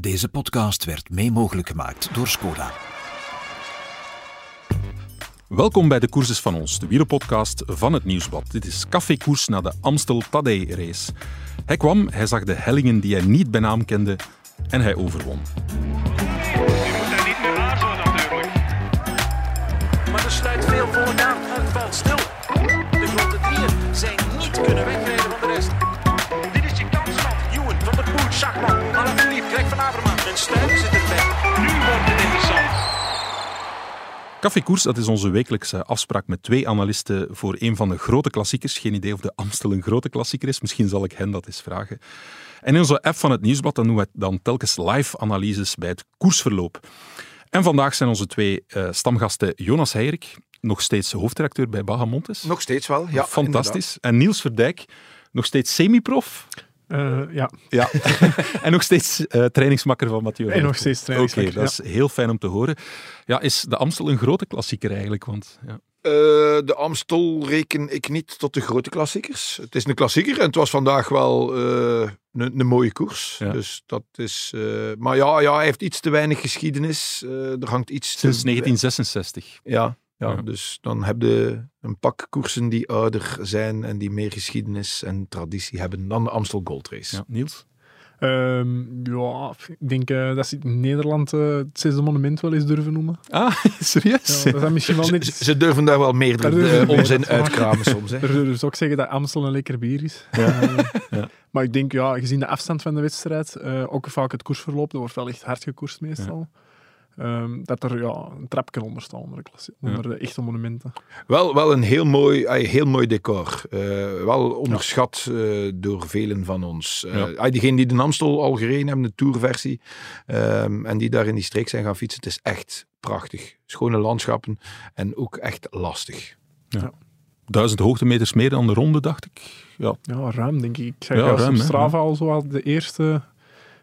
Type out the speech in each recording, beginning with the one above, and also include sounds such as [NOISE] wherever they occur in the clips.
Deze podcast werd mee mogelijk gemaakt door Skoda. Welkom bij de Koerses van ons, de wielerpodcast van het Nieuwsblad. Dit is cafékoers na de Amstel Tadej race. Hij kwam, hij zag de hellingen die hij niet bij naam kende en hij overwon. Je moet daar niet meer aarzelen natuurlijk. Maar er sluit veel voor aan. Het valt stil. De grote drieën zijn niet kunnen wegrijden Café Koers, dat is onze wekelijkse afspraak met twee analisten voor een van de grote klassiekers. Geen idee of de Amstel een grote klassieker is. Misschien zal ik hen dat eens vragen. En in onze app van het Nieuwsblad dan doen we dan telkens live analyses bij het koersverloop. En vandaag zijn onze twee eh, stamgasten Jonas Heirik, nog steeds hoofdredacteur bij Bahamontes. Nog steeds wel, ja. Fantastisch. En Niels Verdijk, nog steeds semi-prof. Eh, ja, Ja, [LAUGHS] en nog steeds eh, trainingsmakker van Mathieu. en nog steeds Oké, trainingsmakker. dat is heel fijn om te horen. Ja, is de Amstel een grote klassieker eigenlijk? Want, ja. Eh, de Amstel reken ik niet tot de grote klassiekers. Het is een klassieker en het was vandaag wel eh, een, een mooie koers. Ja. Dus dat is, eh, maar ja, ja, hij heeft iets te weinig geschiedenis. Eh, er hangt iets Sinds te... 1966. Ja, ja, Ja. dus dan heb je een pak koersen die ouder zijn en die meer geschiedenis en traditie hebben dan de Amstel Gold Race. Ja, Niels? Ehm, ja, ik denk eh, dat ze in Nederland eh, het zesde monument wel eens durven noemen. Ah, [LAUGHS] serieus? Ja, dat is misschien wel Ze, niet... ze- ze durven daar wel meerdere Daar durven ze meer, onzin uitkramen soms. Hè. [LAUGHS] Er zullen dus ook zeggen dat Amstel een lekker bier is. Eh, Ja. Maar ik denk, ja, gezien de afstand van de wedstrijd, eh, ook vaak het koersverloop, dat wordt wel echt hard gekoerst meestal. Ehm, dat er ja, een trapje onder staat onder, de, klassie- onder de echte monumenten. Wel, wel een heel mooi, ay, heel mooi decor. Eh, wel onderschat eh, door velen van ons. Eh Ja. ay, diegenen die de Amstel al gereden hebben, de tourversie, ehm, en die daar in die streek zijn gaan fietsen, het is echt prachtig. Schone landschappen en ook echt lastig. Duizend hoogtemeters meer dan de ronde, dacht ik. Ja, Ja, ruim denk ik. Ik Ja, juist ruim, op hè, Strava al zo al de eerste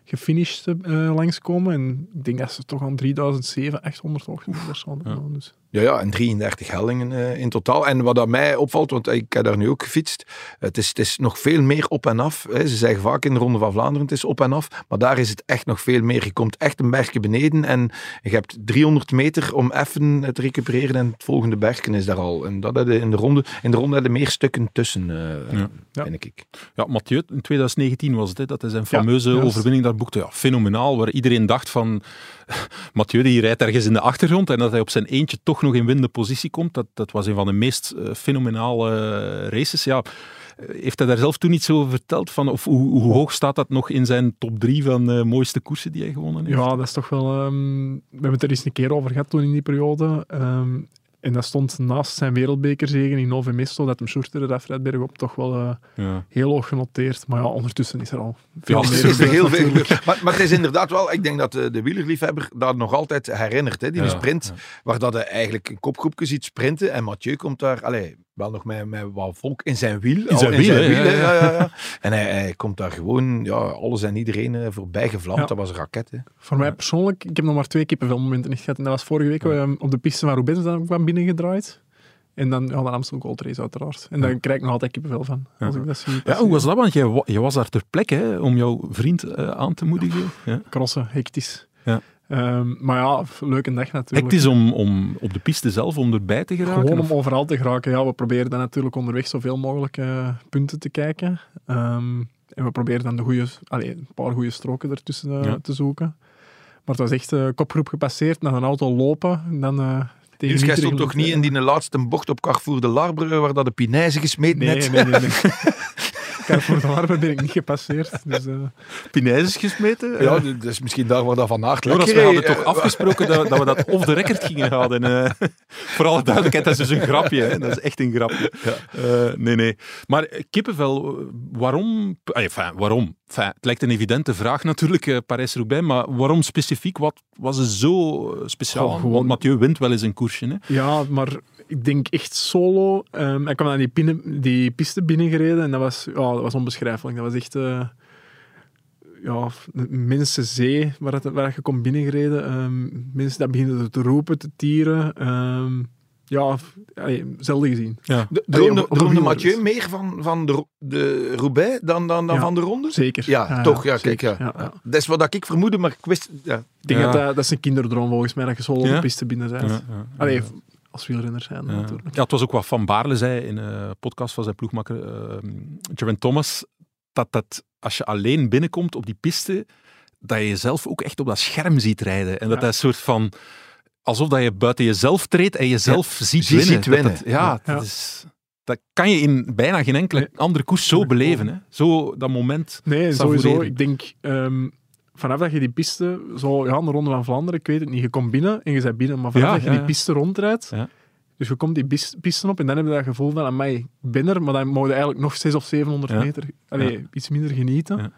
gefinished eh, langskomen. En ik denk dat ze toch aan 3007, 800 hoogtemeters hadden. Ja. gedaan, Dus. Ja, ja, en 33 hellingen eh, in totaal. En wat aan mij opvalt, want ik heb daar nu ook gefietst, het is, het is nog veel meer op en af. Hè. Ze zeggen vaak in de Ronde van Vlaanderen, het is op en af, maar daar is het echt nog veel meer. Je komt echt een bergje beneden en je hebt 300 meter om even te recupereren en het volgende bergje is daar al. En dat in de ronde, in de ronde je meer stukken tussen, eh Ja. Ja. denk ik. ja Mathieu, in 2019 was het, hè, dat hij zijn Ja, fameuze overwinning daar boekte. Ja, fenomenaal, waar iedereen dacht van... [LAUGHS] Mathieu die rijdt ergens in de achtergrond en dat hij op zijn eentje toch nog in winnende positie komt. Dat, dat was een van de meest eh, fenomenale eh, races. Ja, eh, heeft hij daar zelf toen iets over verteld? Van, of hoe, hoe hoog staat dat nog in zijn top drie van de mooiste koersen die hij gewonnen heeft? Ja, dat is toch wel... ehm, we hebben het er eens een keer over gehad toen in die periode. Ehm, en dat stond naast zijn wereldbekerzegen in Nove Mesto, dat hem shorter de afrijd bergop, toch wel eh, Ja. heel hoog genoteerd. Maar ja, ondertussen is er al veel Ja, meer Er is er gebeurd heel veel. Maar, maar het is inderdaad wel, ik denk dat de, de wielerliefhebber dat nog altijd herinnert. Hè, die Ja, sprint, ja. waar dat hij eigenlijk een kopgroepje ziet sprinten en Mathieu komt daar, allee, wel nog met, met wat volk in zijn wiel. al zijn wiel, hè, ja, ja. ja, ja. [LAUGHS] En hij, hij komt daar gewoon, ja, alles en iedereen eh, voorbij gevlamd. Ja. Dat was een raket. Hè. Voor mij persoonlijk, ik heb nog maar twee kippenvelmomenten niet gehad. En dat was vorige week ehm, op de piste van Roubaix dan kwam binnengedraaid. En dan ja, de Amstel Gold Race uiteraard. En daar krijg ik nog altijd kippenvel van, als ik dat zie. Ja, hoe was dat? Want je, je was daar ter plekke hè, om jouw vriend eh, aan te moedigen. Ja. Crossen, hectisch. Ja. Ehm, maar ja, leuke dag natuurlijk. Het is om, om op de piste zelf om erbij te geraken. Gewoon om of- overal te geraken. Ja, we proberen dan natuurlijk onderweg zoveel mogelijk eh, punten te kijken. Ehm, en we proberen dan de goede, allee, een paar goede stroken ertussen eh, Ja. te zoeken. Maar het was echt eh, kopgroep gepasseerd, naar een auto lopen. En dan eh tegen Dus jij stond toch niet in die laatste bocht op Carrefour de Larbre, waar dat de Pinijze gesmeten Nee, net? nee, nee. nee. [LAUGHS] Carrefour de Larbe ben ik niet gepasseerd. Dus, eh, gesmeten? Ja, dat is misschien daar waar dat Van Aert Jonas, we hadden toch Eh, afgesproken dat, dat we dat off the record gingen houden. eh. [LAUGHS] voor alle duidelijkheid, dat is dus een grapje. Hè. Dat is echt een grapje. Eh, nee, nee. Maar kippenvel, waarom... Enfin, waarom? Enfin, het lijkt een evidente vraag natuurlijk, eh, Parijs-Roubaix, maar waarom specifiek? Wat was er zo speciaal? Gewoon- Want Mathieu wint wel eens een koersje. Hè. ja, maar ik denk echt solo. Ehm hij kwam aan die, die piste binnengereden en dat was, ja, dat was onbeschrijfelijk. Dat was echt... eh, ja, een mensenzee waar, het, waar je komt binnengereden. Ehm, mensen dat beginnen te roepen, te tieren. Ehm, ja, allee, zelden gezien. Ja. De- Allee, Droomde, droomde. Mathieu meer van, van de, de Roubaix dan, dan, dan Ja. van de ronde? Zeker. Ja, toch. Ja, kijk, zeker. ja. Ja, ja. Dat is wat ik vermoedde, maar ik wist... Ja. Ik denk Ja. dat, dat is een kinderdroom volgens mij, dat je zo op Ja? de piste binnen bent. Ja, ja. Allee, als wielrenner zijn Ja. natuurlijk. Ja, het was ook wat Van Baarle zei in een podcast van zijn ploegmaker uh, Geraint Thomas, dat, dat als je alleen binnenkomt op die piste, dat je jezelf ook echt op dat scherm ziet rijden. En dat Ja. dat een soort van... Alsof dat je buiten jezelf treedt en jezelf ziet je winnen. ziet winnen. Dat, dat- ja, Ja. Dat, is, dat kan je in bijna geen enkele Nee. andere koers zo beleven. Hè. Zo dat moment. Nee, Savoureren. sowieso. Ik denk, ehm, vanaf dat je die piste, zo, ja, de Ronde van Vlaanderen, ik weet het niet, je komt binnen en je bent binnen, maar vanaf Ja, dat je ja, die ja. piste rondrijdt, Ja. dus je komt die piste op en dan heb je dat gevoel van, ik ben er, maar dan moet je eigenlijk nog 600 of 700 Ja. meter, allee, Ja. iets minder genieten. Ja. Ja.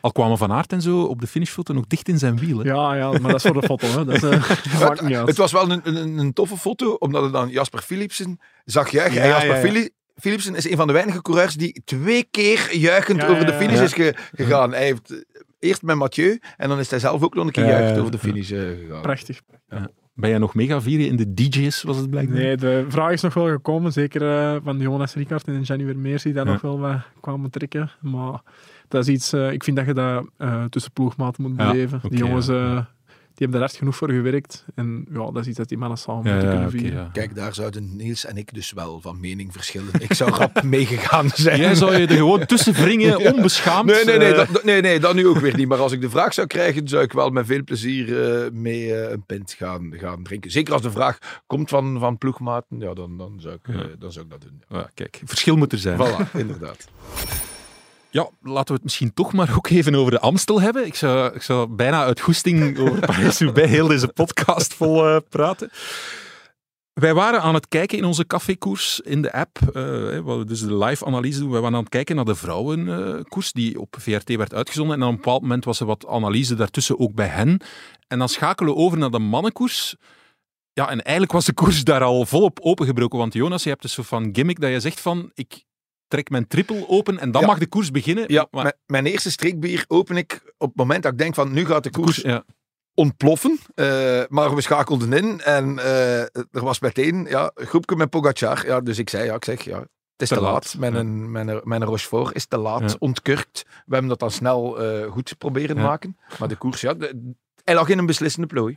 Al kwamen Van Aert en zo op de finishfoto nog dicht in zijn wiel. Hè. ja, maar dat is voor de foto, hè. Dat, is, eh, [LAUGHS] dat maakt niet uit. Het was wel een, een, een toffe foto, omdat het dan Jasper Philipsen zag juichen. Ja, en Jasper ja, ja. Phili- Philipsen is een van de weinige coureurs die twee keer juichend Ja, over de ja, finish ja. is ge- gegaan. Hij heeft eh, eerst met Mathieu en dan is hij zelf ook nog een keer Ja, ja, juichend ja. over de finish eh, gegaan. Prachtig. Ben jij nog mega vieren in de DJ's, was het blijkbaar? Nee, de vraag is nog wel gekomen, zeker eh, van Jonas Ricard en Gianni Vermeers, die daar Ja. nog wel wat kwamen trekken. Maar dat is iets, eh, ik vind dat je dat eh, tussen ploegmaten moet Ja, beleven. oké, die jongens, ja, eh, ja. Die hebben daar hard genoeg voor gewerkt. En ja, dat is iets dat die mannen samen Ja, moeten ja, kunnen oké, vieren. ja. Kijk, daar zouden Niels en ik dus wel van mening verschillen. Ik zou rap [LAUGHS] meegegaan zijn. Jij zou je er gewoon tussen wringen, [LAUGHS] onbeschaamd. Nee, nee, nee, eh, dat, nee, nee, dat nu ook weer niet. Maar als ik de vraag zou krijgen, zou ik wel met veel plezier eh, mee eh, een pint gaan, gaan drinken. Zeker als de vraag komt van, van ploegmaten, ja, dan, dan, zou ik, eh, dan zou ik dat doen. ja, kijk, verschil moet er zijn. Voilà, inderdaad. Ja, laten we het misschien toch maar ook even over de Amstel hebben. Ik zou, ik zou bijna uit goesting over [LAUGHS] Parijs-Roubaix heel deze podcast vol eh, praten. Wij waren aan het kijken in onze cafékoers in de app, eh, waar we dus de live-analyse doen. Wij waren aan het kijken naar de vrouwenkoers die op VRT werd uitgezonden. En op een bepaald moment was er wat analyse daartussen ook bij hen. En dan schakelen we over naar de mannenkoers. Ja, en eigenlijk was de koers daar al volop opengebroken. Want Jonas, je hebt een soort van gimmick dat je zegt van... Ik trek mijn triple open en dan Ja. mag de koers beginnen. Ja, maar, mijn, mijn eerste streekbier open ik op het moment dat ik denk van nu gaat de koers koers, ja. ontploffen. Eh, maar we schakelden in en eh, er was meteen ja, een groepje met Pogacar. Ja, dus ik zei, ja, ik zeg, ja, het is te, Te laat. laat, Mijn, ja. mijn, mijn Rochefort is te laat, Ja. ontkurkt. We hebben dat dan snel eh, goed proberen Ja. maken. Maar de koers, ja, de- hij lag in een beslissende plooi.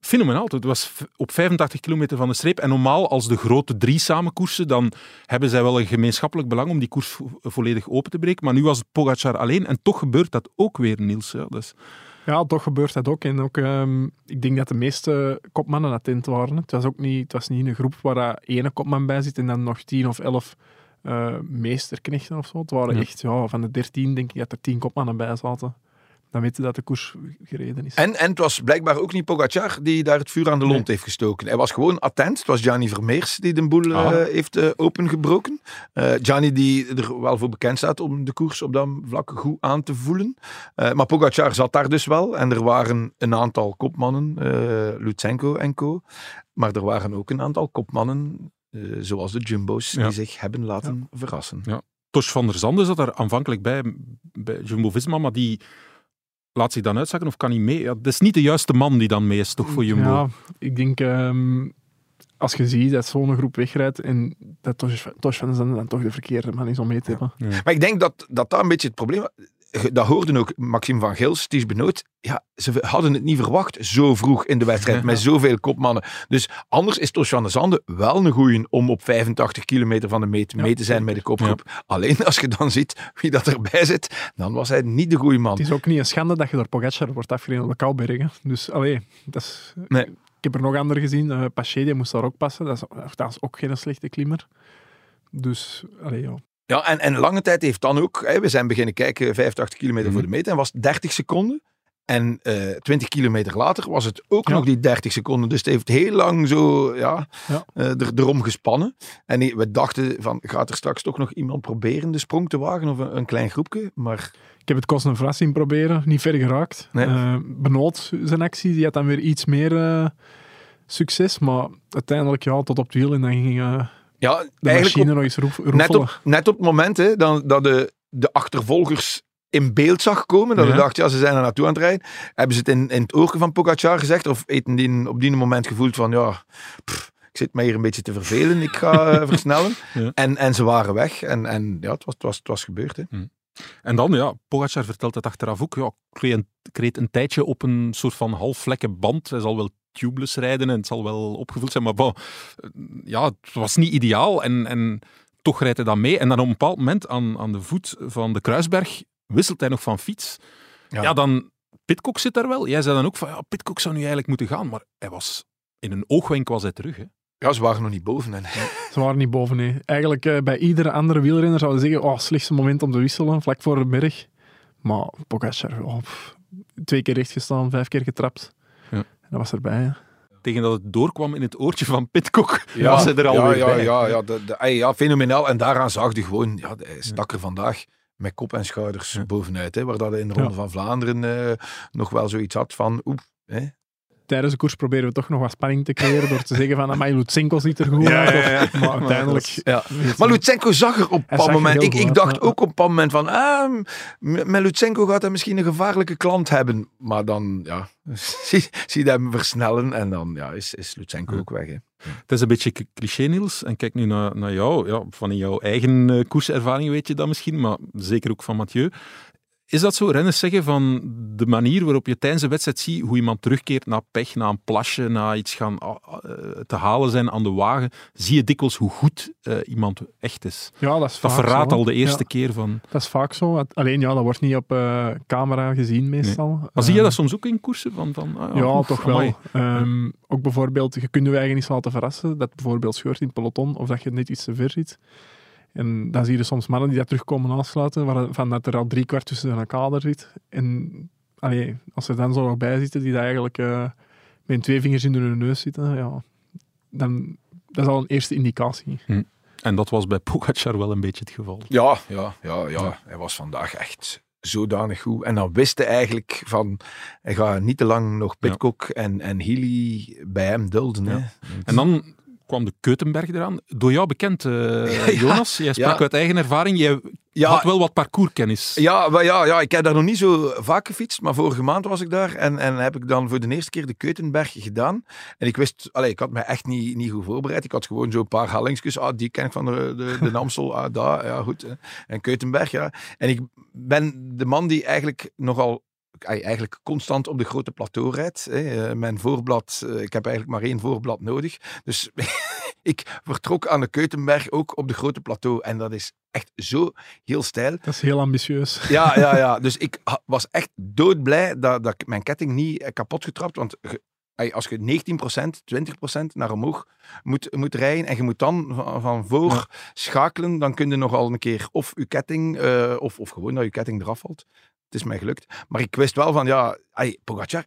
Fenomenaal. Het was op 85 kilometer van de streep. En normaal, als de grote drie samen koersen, dan hebben zij wel een gemeenschappelijk belang om die koers vo- volledig open te breken. Maar nu was het Pogacar alleen. En toch gebeurt dat ook weer, Niels. Ja, dus, Ja, toch gebeurt dat ook. En ook, ehm, ik denk dat de meeste kopmannen attent waren. Het was ook niet, het was niet een groep waar dat ene kopman bij zit en dan nog tien of elf eh, meesterknechten of zo. Het waren Ja. echt, ja, van de dertien denk ik dat er tien kopmannen bij zaten. Dan weet je dat de koers gereden is. En, en het was blijkbaar ook niet Pogacar die daar het vuur aan de lont heeft gestoken. Hij was gewoon attent. Het was Gianni Vermeers die de boel eh, Ah. heeft eh, opengebroken. Eh Gianni die er wel voor bekend staat om de koers op dat vlak goed aan te voelen. Eh, maar Pogacar zat daar dus wel. En er waren een aantal kopmannen, eh Lutsenko en co. Maar er waren ook een aantal kopmannen, eh, zoals de Jumbo's, Ja. die zich hebben laten verrassen. Tosh van der Zanden zat daar aanvankelijk bij, bij Jumbo-Visma, maar die laat zich dan uitzakken of kan niet mee. Ja, dat is niet de juiste man die dan mee is, toch, voor Jumbo? Ja, ik denk, ehm, als je ziet dat zo'n groep wegrijdt en dat Tosh dan toch de verkeerde man is om mee te hebben. Maar ik denk dat dat, dat een beetje het probleem. Dat hoorden ook Maxime van Gils, Ties Benoot. Ja, ze hadden het niet verwacht zo vroeg in de wedstrijd met [LAUGHS] zoveel kopmannen. Dus anders is Tosh van der Zanden wel een goeie om op 85 kilometer van de meet mee te zijn met de kopgroep. Alleen als je dan ziet wie dat erbij zit, dan was hij niet de goede man. Het is ook niet een schande dat je door Pogacar wordt afgereden op de Koubergen. Dus, allee, dat is... Nee. Ik heb er nog anderen gezien. eh Paché, die moest daar ook passen. Dat is, dat is ook geen slechte klimmer. Dus, allee, ja. Ja, en, en lange tijd heeft dan ook, hè, we zijn beginnen kijken 85 kilometer voor de meter en was het 30 seconden. En eh 20 kilometer later was het ook Ja. nog die 30 seconden. Dus het heeft heel lang zo ja, Ja. eh, er, erom gespannen. En we dachten van, gaat er straks toch nog iemand proberen de sprong te wagen of een, een klein groepje? Maar Ik heb het Kosten Vras zien proberen. Niet ver geraakt. Nee. Eh, Benoot, zijn actie, die had dan weer iets meer succes. Maar uiteindelijk, ja, tot op het wiel. En dan ging ja, de eigenlijk op- nog roef, net, op, net op het moment hè, dan, dat de, de achtervolgers in beeld zag komen, dat Ja. we dachten, ja, ze zijn er naartoe aan het rijden. Hebben ze het in, in het oor van Pogacar gezegd? Of eten die op die moment gevoeld van, ja, pff, ik zit mij hier een beetje te vervelen, ik ga eh, [LAUGHS] versnellen. Ja. En, en ze waren weg en, en ja, het was, het was, het was gebeurd. Hè. En dan, ja, Pogacar vertelt het achteraf ook. Ja, een, een tijdje op een soort van halfvlekke band. Hij zal wel tubeless rijden en het zal wel opgevuld zijn. Maar bon, eh, ja, het was niet ideaal. En, en toch rijdt hij dan mee. En dan op een bepaald moment aan, aan de voet van de Kruisberg wisselt hij nog van fiets. Ja, Ja. dan... Pitcock zit daar wel. Jij zei dan ook van, ja, Pitcock zou nu eigenlijk moeten gaan. Maar hij was... In een oogwenk was hij terug. Hè. Ja, ze waren nog niet boven. En, Ze waren niet boven, nee. Eigenlijk eh, bij iedere andere wielrenner zouden ze zeggen, oh, slechtste moment om te wisselen, vlak voor de berg. Maar Pogacar, oh, twee keer recht gestaan, vijf keer getrapt. Ja. En dat was erbij, hè. Tegen dat het doorkwam in het oortje van Pitcock, was hij er ja, alweer ja, bij. Ja, ja, de, de, ey, ja, fenomenaal. En daaraan zag je gewoon, ja, hij stak er vandaag met kop en schouders Ja. bovenuit. Hè, waar dat hij in de Ronde Ja. van Vlaanderen eh, nog wel zoiets had van, oeh, hè. Tijdens de koers proberen we toch nog wat spanning te creëren door te zeggen van, amai, Lutsenko ziet er goed uit. of- Maar uiteindelijk... Ja. Maar Lutsenko zag er op een bepaald moment. Ik, ik dacht ook op een bepaald moment van. Ah, met Lutsenko gaat hij misschien een gevaarlijke klant hebben. Maar dan ja, [LAUGHS] zie, zie je hem versnellen en dan ja, is, is Lutsenko Ja. ook weg. Hè. Het is een beetje cliché, Niels. En kijk nu naar, naar jou. Ja, van in jouw eigen eh, koerservaring weet je dat misschien, maar zeker ook van Mathieu. Is dat zo? Renners zeggen van de manier waarop je tijdens een wedstrijd ziet hoe iemand terugkeert na pech, na een plasje, na iets gaan ah, eh, te halen zijn aan de wagen, zie je dikwijls hoe goed eh, iemand echt is. Ja, dat is Dat verraadt al de eerste Ja, keer van... dat is vaak zo. Alleen ja, dat wordt niet op eh, camera gezien meestal. Maar zie je dat soms ook in koersen? Van, van, ah, Ja, oef, toch wel. Ehm, ook bijvoorbeeld, je kunt je eigen eens laten verrassen. Dat bijvoorbeeld scheurt in het peloton of dat je net iets te ver zit. En dan zie je soms mannen die dat terugkomen aansluiten, waar, van dat er al drie kwart tussen een kader zit. En allee, als er dan zo nog bij zitten, die dat eigenlijk eh, met twee vingers in hun neus zitten, ja, dan dat is al een eerste indicatie. En dat was bij Pogacar wel een beetje het geval. Ja, ja, ja, ja, hij was vandaag echt zodanig goed. En dan wist hij eigenlijk van, hij gaat niet te lang nog Pitcock en, en Healy bij hem dulden. Hè. En dan kwam de Keutenberg eraan. Door jou bekend, eh, [LAUGHS] Ja, Jonas. Jij sprak ja. uit eigen ervaring. Jij Ja, had wel wat parcourskennis. Ja, maar ja, ja, ik heb daar nog niet zo vaak gefietst, maar vorige maand was ik daar en, en heb ik dan voor de eerste keer de Keutenberg gedaan. En ik wist, allee, ik had me echt niet, niet goed voorbereid. Ik had gewoon zo'n paar hellingsjes. Ah, die ken ik van de, de, de [LAUGHS] Namsel. Ah, daar, ja, goed. En Keutenberg, ja. En ik ben de man die eigenlijk nogal eigenlijk constant op de grote plateau rijdt. Eh, Mijn voorblad, eh, ik heb eigenlijk maar één voorblad nodig. Dus [LAUGHS] ik vertrok aan de Keutenberg ook op de grote plateau. En dat is echt zo heel stijl. Dat is heel ambitieus. Ja, ja, ja. [LAUGHS] Dus ik was echt doodblij dat, dat ik mijn ketting niet eh, kapot getrapt. Want als je 19%, 20% naar omhoog moet, moet rijden en je moet dan van, van voor Ja. schakelen, dan kun je nogal een keer of je ketting, of, of gewoon dat je ketting eraf valt. Het is mij gelukt. Maar ik wist wel van, ja, Pogacar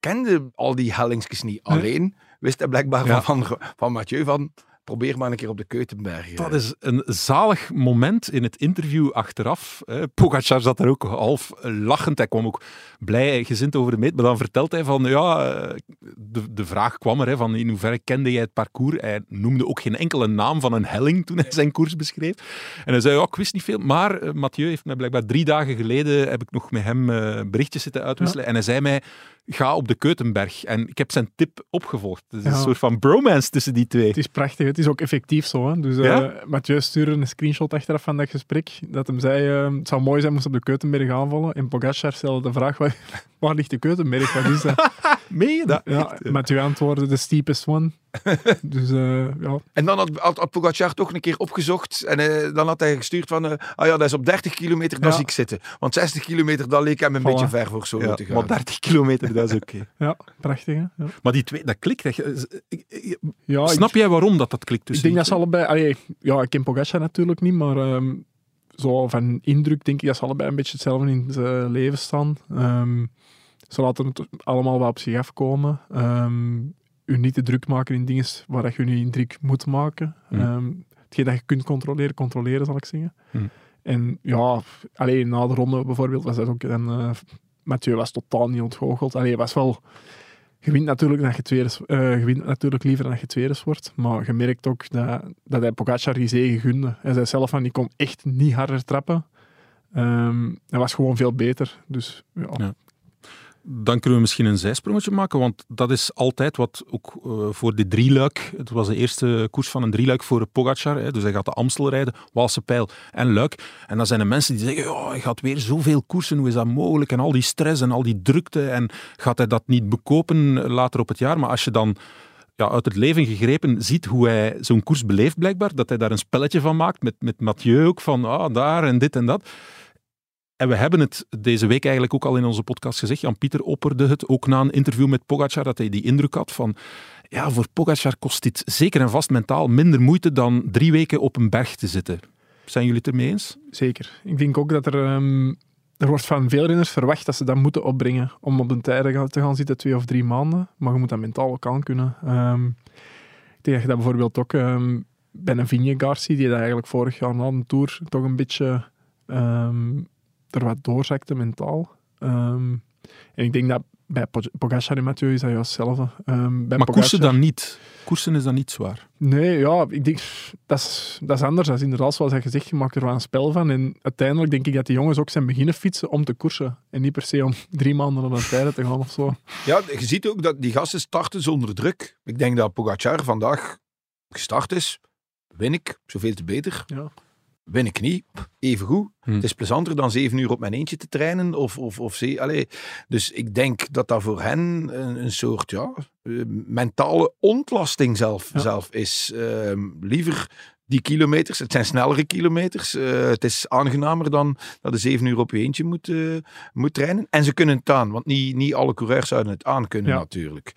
kende al die hellingsjes niet. Alleen wist hij blijkbaar Ja. van, van, van Mathieu van, probeer maar een keer op de Keutenberg. Dat is een zalig moment in het interview achteraf. Pogacar zat er ook half lachend. Hij kwam ook blij gezind over de meet. Maar dan vertelt hij van, ja, de, de vraag kwam er, hè, van in hoeverre kende jij het parcours? Hij noemde ook geen enkele naam van een helling toen hij zijn koers beschreef. En hij zei, ja, ik wist niet veel. Maar eh, Mathieu heeft mij blijkbaar drie dagen geleden, heb ik nog met hem eh, berichtjes zitten uitwisselen. En hij zei mij, ga op de Keutenberg. En ik heb zijn tip opgevolgd. Het is een soort van bromance tussen die twee. Het is prachtig, het is ook effectief zo. Hè. Dus eh Ja? Mathieu stuurde een screenshot achteraf van dat gesprek, dat hem zei, eh, het zou mooi zijn moest op de Keutenberg aanvallen. En Pogacar stelde de vraag, waar, [LAUGHS] waar ligt de Keutenberg? Wat is dat? [LAUGHS] Meen je dat? Ja? Mathieu antwoordde, de steepest one. [LAUGHS] dus eh, ja, En dan had, had, had Pogacar toch een keer opgezocht en eh, dan had hij gestuurd van, eh, ah ja, dat is op 30 kilometer, daar Ja. zie ik zitten. Want 60 kilometer, dat leek hem een Voilà. beetje ver voor Ja, te gaan. maar 30 kilometer, dat is oké. [LAUGHS] ja prachtig. Hè? Ja. Maar die twee, dat klikt. echt. Ik- ik- ik- Snap jij waarom dat, dat klikt Ik tussen denk dat ze allebei... Allee, ja, ik ken Pogacar natuurlijk niet, maar ehm, zo van indruk denk ik dat ze allebei een beetje hetzelfde in het leven staan. Ehm, ze laten het allemaal wel op zich afkomen. Ehm u niet te druk maken in dingen waar dat je nu in druk moet maken. Hmm. Ehm, hetgeen dat je kunt controleren, controleren zal ik zeggen. Hmm. En ja, alleen na de ronde bijvoorbeeld was dat ook... En, eh, Mathieu was totaal niet ontgoocheld. Allee, was wel... Je wint natuurlijk, dat je, tweede, je wint natuurlijk liever dat je tweede wordt. Maar je merkt ook dat, dat hij Pogacar die zege gunde. Hij zei zelf van, ik kon echt niet harder trappen. Ehm, hij was gewoon veel beter. Dus ja, Ja. Dan kunnen we misschien een zijsprongetje maken, want dat is altijd wat ook eh, voor de drieluik, het was de eerste koers van een drieluik voor Pogacar, hè, dus hij gaat de Amstel rijden, Waalse Pijl en Luik. En dan zijn er mensen die zeggen, ja, hij gaat weer zoveel koersen, hoe is dat mogelijk? En al die stress en al die drukte, en gaat hij dat niet bekopen later op het jaar? Maar als je dan ja, uit het leven gegrepen ziet hoe hij zo'n koers beleeft blijkbaar, dat hij daar een spelletje van maakt, met, met Mathieu ook, van ah, daar en dit en dat. En we hebben het deze week eigenlijk ook al in onze podcast gezegd. Jan-Pieter opperde het ook na een interview met Pogacar, dat hij die indruk had van ja, voor Pogacar kost dit zeker en vast mentaal minder moeite dan drie weken op een berg te zitten. Zijn jullie het ermee eens? Zeker. Ik denk ook dat er... ehm, er wordt van veel renners verwacht dat ze dat moeten opbrengen om op tijden gaan- te gaan zitten, twee of drie maanden. Maar je moet dat mentaal ook aan kunnen. Ehm, ik denk dat je dat bijvoorbeeld ook ehm, bij een ziet, die dat eigenlijk vorig jaar na de Tour toch een beetje er wat doorzakte mentaal. Ehm, en ik denk dat bij Pog- Pogacar en Mathieu is dat juist hetzelfde. Ehm, bij maar koersen dan niet. Koersen is dan niet zwaar. Nee, ja, ik denk, dat is, dat is anders. Dat is inderdaad, zoals je gezegd, je maakt er wel een spel van. En uiteindelijk denk ik dat die jongens ook zijn beginnen fietsen om te koersen. En niet per se om drie maanden op een tijden te gaan of zo. Ja, je ziet ook dat die gasten starten zonder druk. Ik denk dat Pogacar vandaag gestart is. Win ik, zoveel te beter. Ja. Win ik niet, even goed. Hm. Het is plezanter dan zeven uur op mijn eentje te trainen. Of, of, of ze, allee. Dus ik denk dat dat voor hen een, een soort ja, eh, mentale ontlasting zelf, Ja. zelf is. Ehm, liever die kilometers, het zijn snellere kilometers. eh, het is aangenamer dan dat je zeven uur op je eentje moet, eh, moet trainen. En ze kunnen het aan, want niet, niet alle coureurs zouden het aan kunnen Ja. natuurlijk.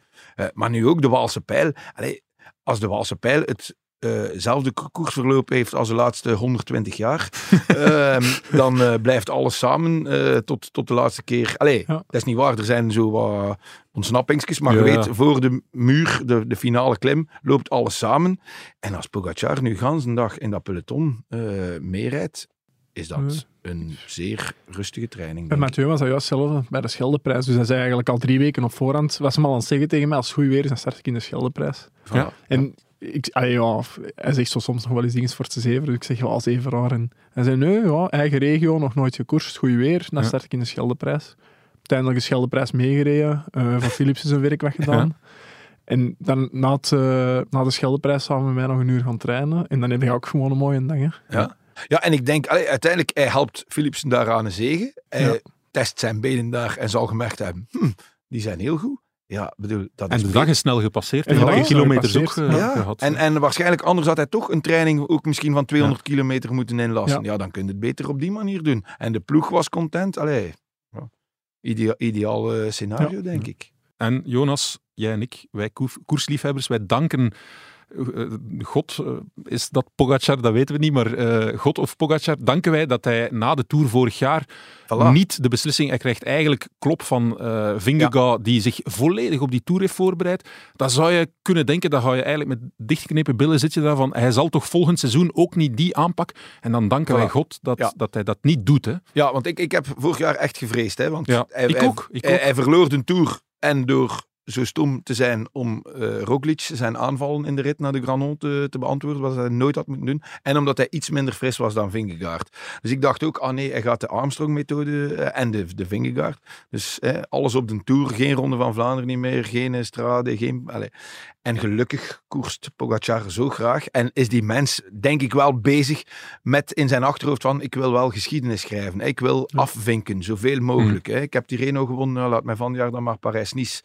Maar nu ook de Waalse pijl. Allee, als de Waalse pijl het hetzelfde ko- koersverloop heeft als de laatste 120 jaar, [LAUGHS] ehm, dan eh, blijft alles samen eh, tot, tot de laatste keer. Allee, Ja. dat is niet waar. Er zijn zo wat ontsnappingsjes, maar je weet, voor de muur, de, de finale klim, loopt alles samen. En als Pogacar nu gans een dag in dat peloton eh meerijdt, is dat een zeer rustige training. Ik. Mathieu was dat juist hetzelfde bij de Scheldeprijs. Dus hij zei eigenlijk al drie weken op voorhand, was hem al aan het zeggen tegen mij, als het goed weer is, dan start ik in de Scheldeprijs. Ja. En ik, allee, ja, hij zegt zo soms nog wel eens dingen voor te zeven, dus ik zeg wel zeven raar. En hij zei, nee, ja, eigen regio, nog nooit gekoerst, goed weer, dan start ik in de Scheldeprijs. Uiteindelijk de Scheldeprijs meegereden, eh van Philips zijn werk weggedaan. En dan na, het, eh, na de Scheldeprijs samen met mij nog een uur gaan trainen. En dan heb je ook gewoon een mooie dag. Hè. Ja. ja, en ik denk, allee, uiteindelijk, hij helpt Philipsen daaraan een zegen. Hij Ja. test zijn benen daar en zal gemerkt hebben, hm, die zijn heel goed. Ja, bedoel, dat En is de dag is snel gepasseerd. En geen is snel kilometers ook eh, Ja, gehad. en, en waarschijnlijk anders had hij toch een training ook misschien van 200 Ja. kilometer moeten inlassen. Ja. Ja. dan kun je het beter op die manier doen. En de ploeg was content. Allee, ja. Idea, ideaal eh, scenario, Ja. denk ik. En Jonas, jij en ik, wij koers- koersliefhebbers, wij danken eh, eh, God, eh, is dat Pogacar, dat weten we niet, maar eh, God of Pogacar, danken wij dat hij na de Tour vorig jaar Voilà. niet de beslissing, hij krijgt eigenlijk klop van eh Vingegaard, die zich volledig op die Tour heeft voorbereid. Dan zou je kunnen denken, dan ga je eigenlijk met dichtgeknepen billen zit je daar van, hij zal toch volgend seizoen ook niet die aanpak. En dan danken wij. God dat, Ja. dat hij dat niet doet. Hè. Ja, want ik, ik heb vorig jaar echt gevreesd. Hè, want Ja, hij, ik ook, ik hij, ook. hij verloor de Tour en door zo stom te zijn om eh Roglic zijn aanvallen in de rit naar de Granon te, te beantwoorden, wat hij nooit had moeten doen. En omdat hij iets minder fris was dan Vingegaard. Dus ik dacht ook, ah nee, hij gaat de Armstrong-methode eh, en de, de Vingegaard. Dus eh, alles op de Tour, geen Ronde van Vlaanderen niet meer, geen Strade, geen... Allez. En gelukkig koerst Pogacar zo graag. En is die mens, denk ik wel, bezig met in zijn achterhoofd van ik wil wel geschiedenis schrijven. Ik wil afvinken, zoveel mogelijk. Hè. Ik heb die Reno gewonnen, laat mij van jaar dan maar Parijs-Nice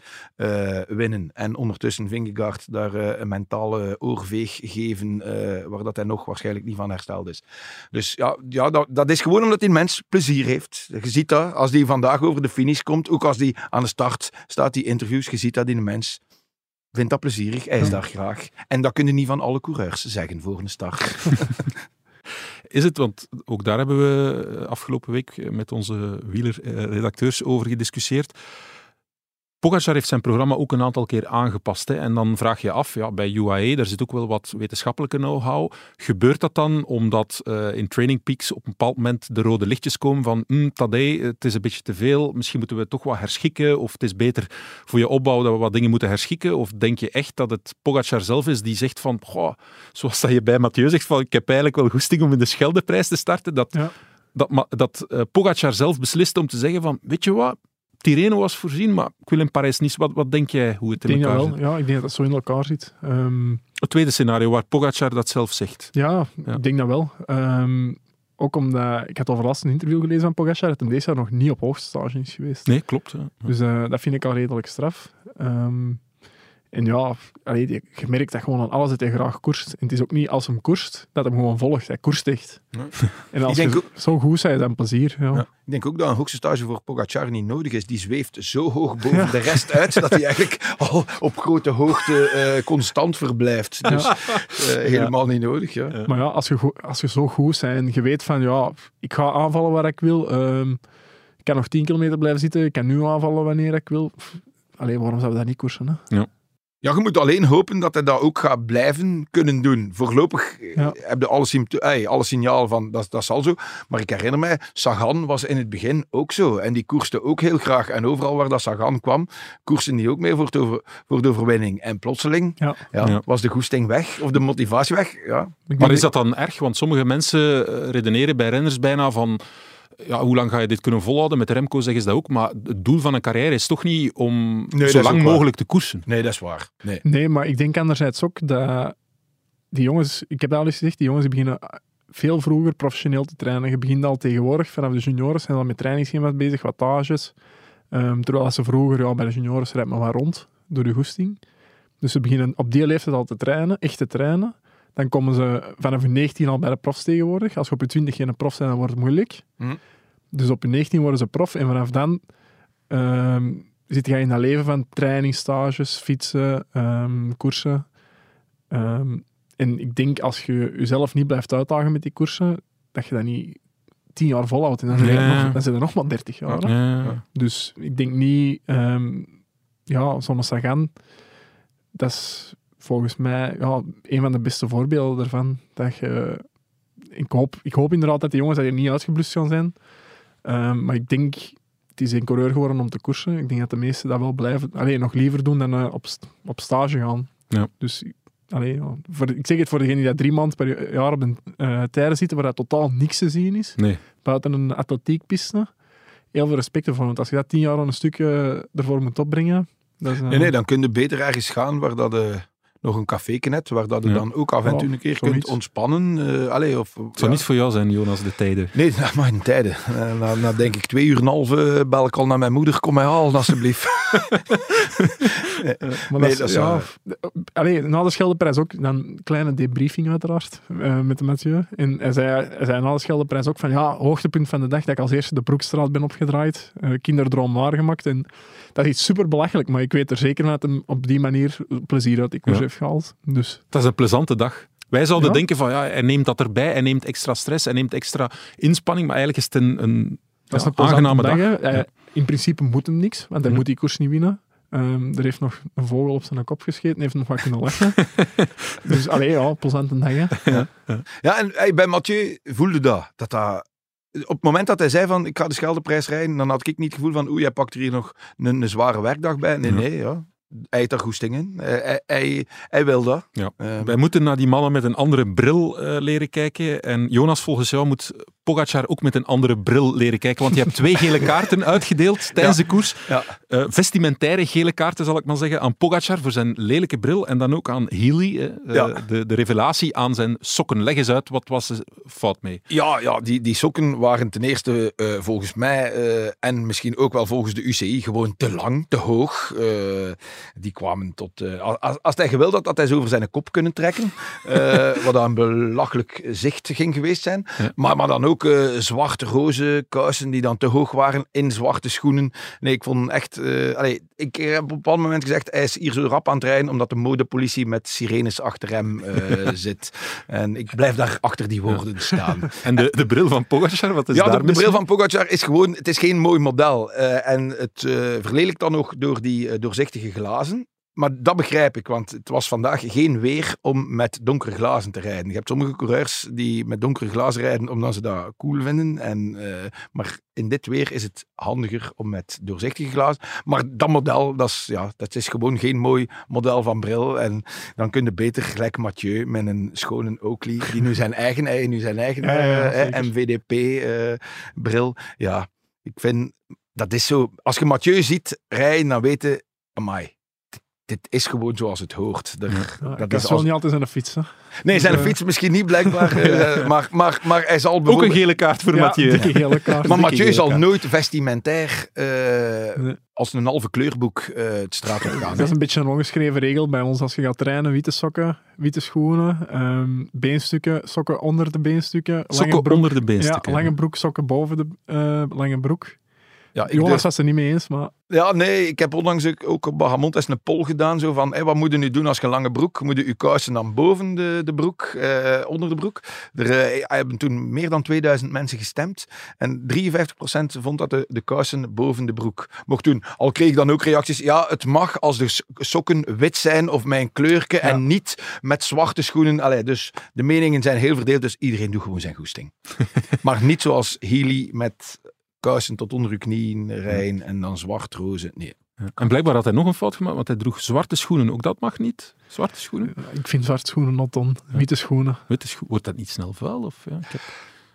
eh, winnen. En ondertussen Vingegaard daar eh, een mentale oorveeg geven, eh, waar dat hij nog waarschijnlijk niet van hersteld is. Dus ja, ja dat, dat is gewoon omdat die mens plezier heeft. Je ziet dat, als die vandaag over de finish komt, ook als die aan de start staat, die interviews, je ziet dat die mens vindt dat plezierig, hij is daar graag. En dat kunnen niet van alle coureurs zeggen voor een start. [LAUGHS] Is het, want ook daar hebben we afgelopen week met onze wielerredacteurs over gediscussieerd. Pogacar heeft zijn programma ook een aantal keer aangepast. Hè. En dan vraag je af, ja, bij UAE, daar zit ook wel wat wetenschappelijke know-how. Gebeurt dat dan omdat eh, in Training Peaks op een bepaald moment de rode lichtjes komen van Tadej, het is een beetje te veel, misschien moeten we toch wat herschikken, of het is beter voor je opbouw dat we wat dingen moeten herschikken? Of denk je echt dat het Pogacar zelf is die zegt van, goh, zoals dat je bij Mathieu zegt, van ik heb eigenlijk wel goesting om in de Scheldeprijs te starten, dat, Ja. dat, dat eh, Pogacar zelf beslist om te zeggen van, weet je wat, Tirreno was voorzien, maar ik wil in Parijs-Nice. Wat, wat denk jij hoe het Ik in elkaar wel. zit? Ja, ik denk dat dat zo in elkaar zit. Ehm, Het tweede scenario, waar Pogacar dat zelf zegt. ja, Ja. ik denk dat wel. Ehm, ook omdat, ik had over laatst een interview gelezen van Pogacar, dat hij deze jaar nog niet op hoogste is geweest. Nee, klopt. Ja. Dus eh, dat vind ik al redelijk straf. Ehm, en ja, allee, je merkt dat gewoon aan alles dat hij graag koerst. En het is ook niet als hem koerst, dat hem gewoon volgt. Hij koerst echt. Nee. En als je ook- zo goed zijn, dan plezier. Ja. Ja. Ik denk ook dat een hoogste stage voor Pogacar niet nodig is. Die zweeft zo hoog boven de rest [LAUGHS] uit, dat hij eigenlijk al op grote hoogte eh, constant verblijft. Dus eh, helemaal niet nodig. Ja. Maar ja, als je, als je zo goed bent en je weet van, ja, ik ga aanvallen waar ik wil. ehm, ik kan nog 10 kilometer blijven zitten. Ik kan nu aanvallen wanneer ik wil. Pff, Allee, waarom zouden we dat niet koersen? Hè? Ja, je moet alleen hopen dat hij dat ook gaat blijven kunnen doen. Voorlopig eh, Ja. heb je alle, ey, alle signaal van dat, dat zal zo. Maar ik herinner mij, Sagan was in het begin ook zo. En die koerste ook heel graag. En overal waar dat Sagan kwam, koerste die ook mee voor, over, voor de overwinning. En plotseling Ja. ja, Ja. was de goesting weg, of de motivatie weg. Ja. Maar is dat dan erg? Want sommige mensen eh, redeneren bij renners bijna van... Ja, hoe lang ga je dit kunnen volhouden? Met Remco zeggen ze dat ook. Maar het doel van een carrière is toch niet om zo lang waar. mogelijk te koersen. Nee, dat is waar. Nee. Nee, maar ik denk anderzijds ook dat die jongens, ik heb dat al eens gezegd, die jongens die beginnen veel vroeger professioneel te trainen. Je begint al tegenwoordig, vanaf de junioren zijn al met trainingsschema's bezig, wattages. Ehm, terwijl ze vroeger, ja, bij de junioren rijdt maar wat rond, door de goesting. Dus ze beginnen op die leeftijd al te trainen, echt te trainen. Dan komen ze vanaf hun 19 al bij de profs tegenwoordig. Als je op je 20 geen prof bent, dan wordt het moeilijk. Hm. Dus op je 19 worden ze prof en vanaf dan ehm, zit je in dat leven van trainingsstages, fietsen, ehm, koersen. Ehm, en ik denk als je jezelf niet blijft uitdagen met die koersen, dat je dat niet tien jaar volhoudt. En dan, zijn nog, dan zijn er nog maar 30 jaar. Ja. Dus ik denk niet, ja, zo'n Sagan, dat is volgens mij ja, een van de beste voorbeelden ervan. Dat je, ik, hoop, ik hoop inderdaad dat die jongens dat er niet uitgeblust gaan zijn. Ehm, maar ik denk, het is een coureur geworden om te koersen. Ik denk dat de meesten dat wel blijven, alleen nog liever doen dan eh, op, op stage gaan. Ja. Dus allee, ja, voor, ik zeg het voor degenen die dat drie maanden per jaar op een uh, tijden zitten waar dat totaal niks te zien is Nee. buiten een atletiekpiste. Heel veel respect ervoor, want als je dat tien jaar aan een stuk eh, ervoor moet opbrengen, dat is, eh, Nee, nee, dan kun je beter ergens gaan waar dat nog een café hebt, waar dat je Ja. dan ook af en toe een keer kunt ontspannen. eh allee, of, Het zou ja. niet voor jou zijn, Jonas, de tijden. Nee, [LAUGHS] dat mag in tijden. Eh, Na, na denk ik twee uur en een half eh, bel ik al naar mijn moeder. Kom mij halen, alsjeblieft. [LAUGHS] Maar Nee, dat, is, ja, allee, na de Scheldeprijs ook, dan een kleine debriefing uiteraard, eh, met de Mathieu. En hij zei, hij zei na de Scheldeprijs ook van, ja, hoogtepunt van de dag dat ik als eerste de Broekstraat ben opgedraaid. eh kinderdroom waargemaakt. En dat is iets super belachelijk, maar ik weet er zeker van dat hem op die manier plezier uit die koers Ja. heeft gehaald. Dus Het is een plezante dag. Wij zouden Ja. denken van, ja, hij neemt dat erbij, hij neemt extra stress, hij neemt extra inspanning, maar eigenlijk is het een, een, dat is ja, een plezante aangename dag. Hij- Ja. In principe moet hem niks, want hij Mhm. moet die koers niet winnen. Ehm, er heeft nog een vogel op zijn kop gescheten, heeft nog wat kunnen lachen. [LAUGHS] dus allee, ja, plezante dag. Hè. Ja, en hey, bij Mathieu voelde dat. dat, dat op het moment dat hij zei van ik ga de Scheldeprijs rijden, dan had ik niet het gevoel van oeh, jij pakt er hier nog een, een zware werkdag bij. Nee, Ja. nee, ja. Hij heeft daar goesting in. Hij, hij, hij, wil dat. Ja. Eh, Wij moeten naar die mannen met een andere bril eh, leren kijken. En Jonas, volgens jou moet Pogacar ook met een andere bril leren kijken. Want je hebt twee gele kaarten [LAUGHS] uitgedeeld tijdens de koers. ja. Eh, vestimentaire gele kaarten, zal ik maar zeggen, aan Pogacar voor zijn lelijke bril. En dan ook aan Healy, eh, eh, Ja. de, de revelatie aan zijn sokken. Leg eens uit, wat was er fout mee? Ja, ja die, die sokken waren ten eerste volgens mij en misschien ook wel volgens de UCI gewoon te lang, te hoog. Die kwamen tot. als, als hij gewild had, had hij ze over zijn kop kunnen trekken. wat een belachelijk zicht ging geweest zijn. Maar, maar dan ook eh zwarte roze kousen die dan te hoog waren in zwarte schoenen. Nee, ik vond echt. eh, allee, ik heb op een bepaald moment gezegd: hij is hier zo rap aan het rijden omdat de modepolitie met sirenes achter hem eh, [LAUGHS] zit. En ik blijf daar achter die woorden staan. [LAUGHS] En de, de bril van Pogacar, wat is Ja, daar de, de mis bril van Pogacar is gewoon, het is geen mooi model. En het verlelijkt dan nog door die doorzichtige glazen. Maar dat begrijp ik, want het was vandaag geen weer om met donkere glazen te rijden. Je hebt sommige coureurs die met donkere glazen rijden omdat ze dat cool vinden. En, eh, maar in dit weer is het handiger om met doorzichtige glazen. Maar dat model, dat is, ja, dat is gewoon geen mooi model van bril. En dan kun je beter, gelijk Mathieu, met een schone Oakley, die nu zijn eigen, eh, nu zijn eigen [LAUGHS] Ja, ja, eh, zeker. MVDP-bril. ja, ik vind dat is zo. Als je Mathieu ziet rijden, dan weet je, amai, dit, dit is gewoon zoals het hoort. Er- Ja, dat is als- niet altijd zijn fiets. Hè. Nee, zijn eh, fiets misschien niet blijkbaar, [LAUGHS] eh, maar, maar, maar hij zal Ook een gele kaart voor Ja, Mathieu. [LAUGHS] gele kaart. Maar Mathieu gele zal kaart. nooit vestimentair eh, Nee. als een halve kleurboek eh het straat op gaan. Dat is een beetje een ongeschreven regel bij ons. Als je gaat trainen, witte sokken, witte schoenen, ehm, beenstukken, sokken onder de beenstukken, lange Sokken broek, onder de ja, beenstukken. lange broek, sokken boven de eh, lange broek. Ja, ik Jonas was er niet mee eens, maar ja, nee, ik heb onlangs ook- op Bahamont eens een poll gedaan. Zo van, hé, wat moet je nu doen als je een lange broek? Moet je je kousen dan boven de, de broek, eh, onder de broek? Er eh, hebben toen meer dan 2000 mensen gestemd. En 53% vond dat de, de kousen boven de broek mocht doen. Al kreeg ik dan ook reacties. Ja, het mag als de sokken wit zijn of mijn kleurke en niet met zwarte schoenen. Allee, dus de meningen zijn heel verdeeld. Dus iedereen doet gewoon zijn goesting. [LAUGHS] maar niet zoals Healy met kousen tot onder uw knieën rijden en dan zwart roze. Nee. Ja. En blijkbaar had hij nog een fout gemaakt, want hij droeg zwarte schoenen. Ook dat mag niet. Zwarte schoenen. ik vind zwarte schoenen not on. Witte schoenen. Witte scho- Wordt dat niet snel vuil? Of, ja, ik heb...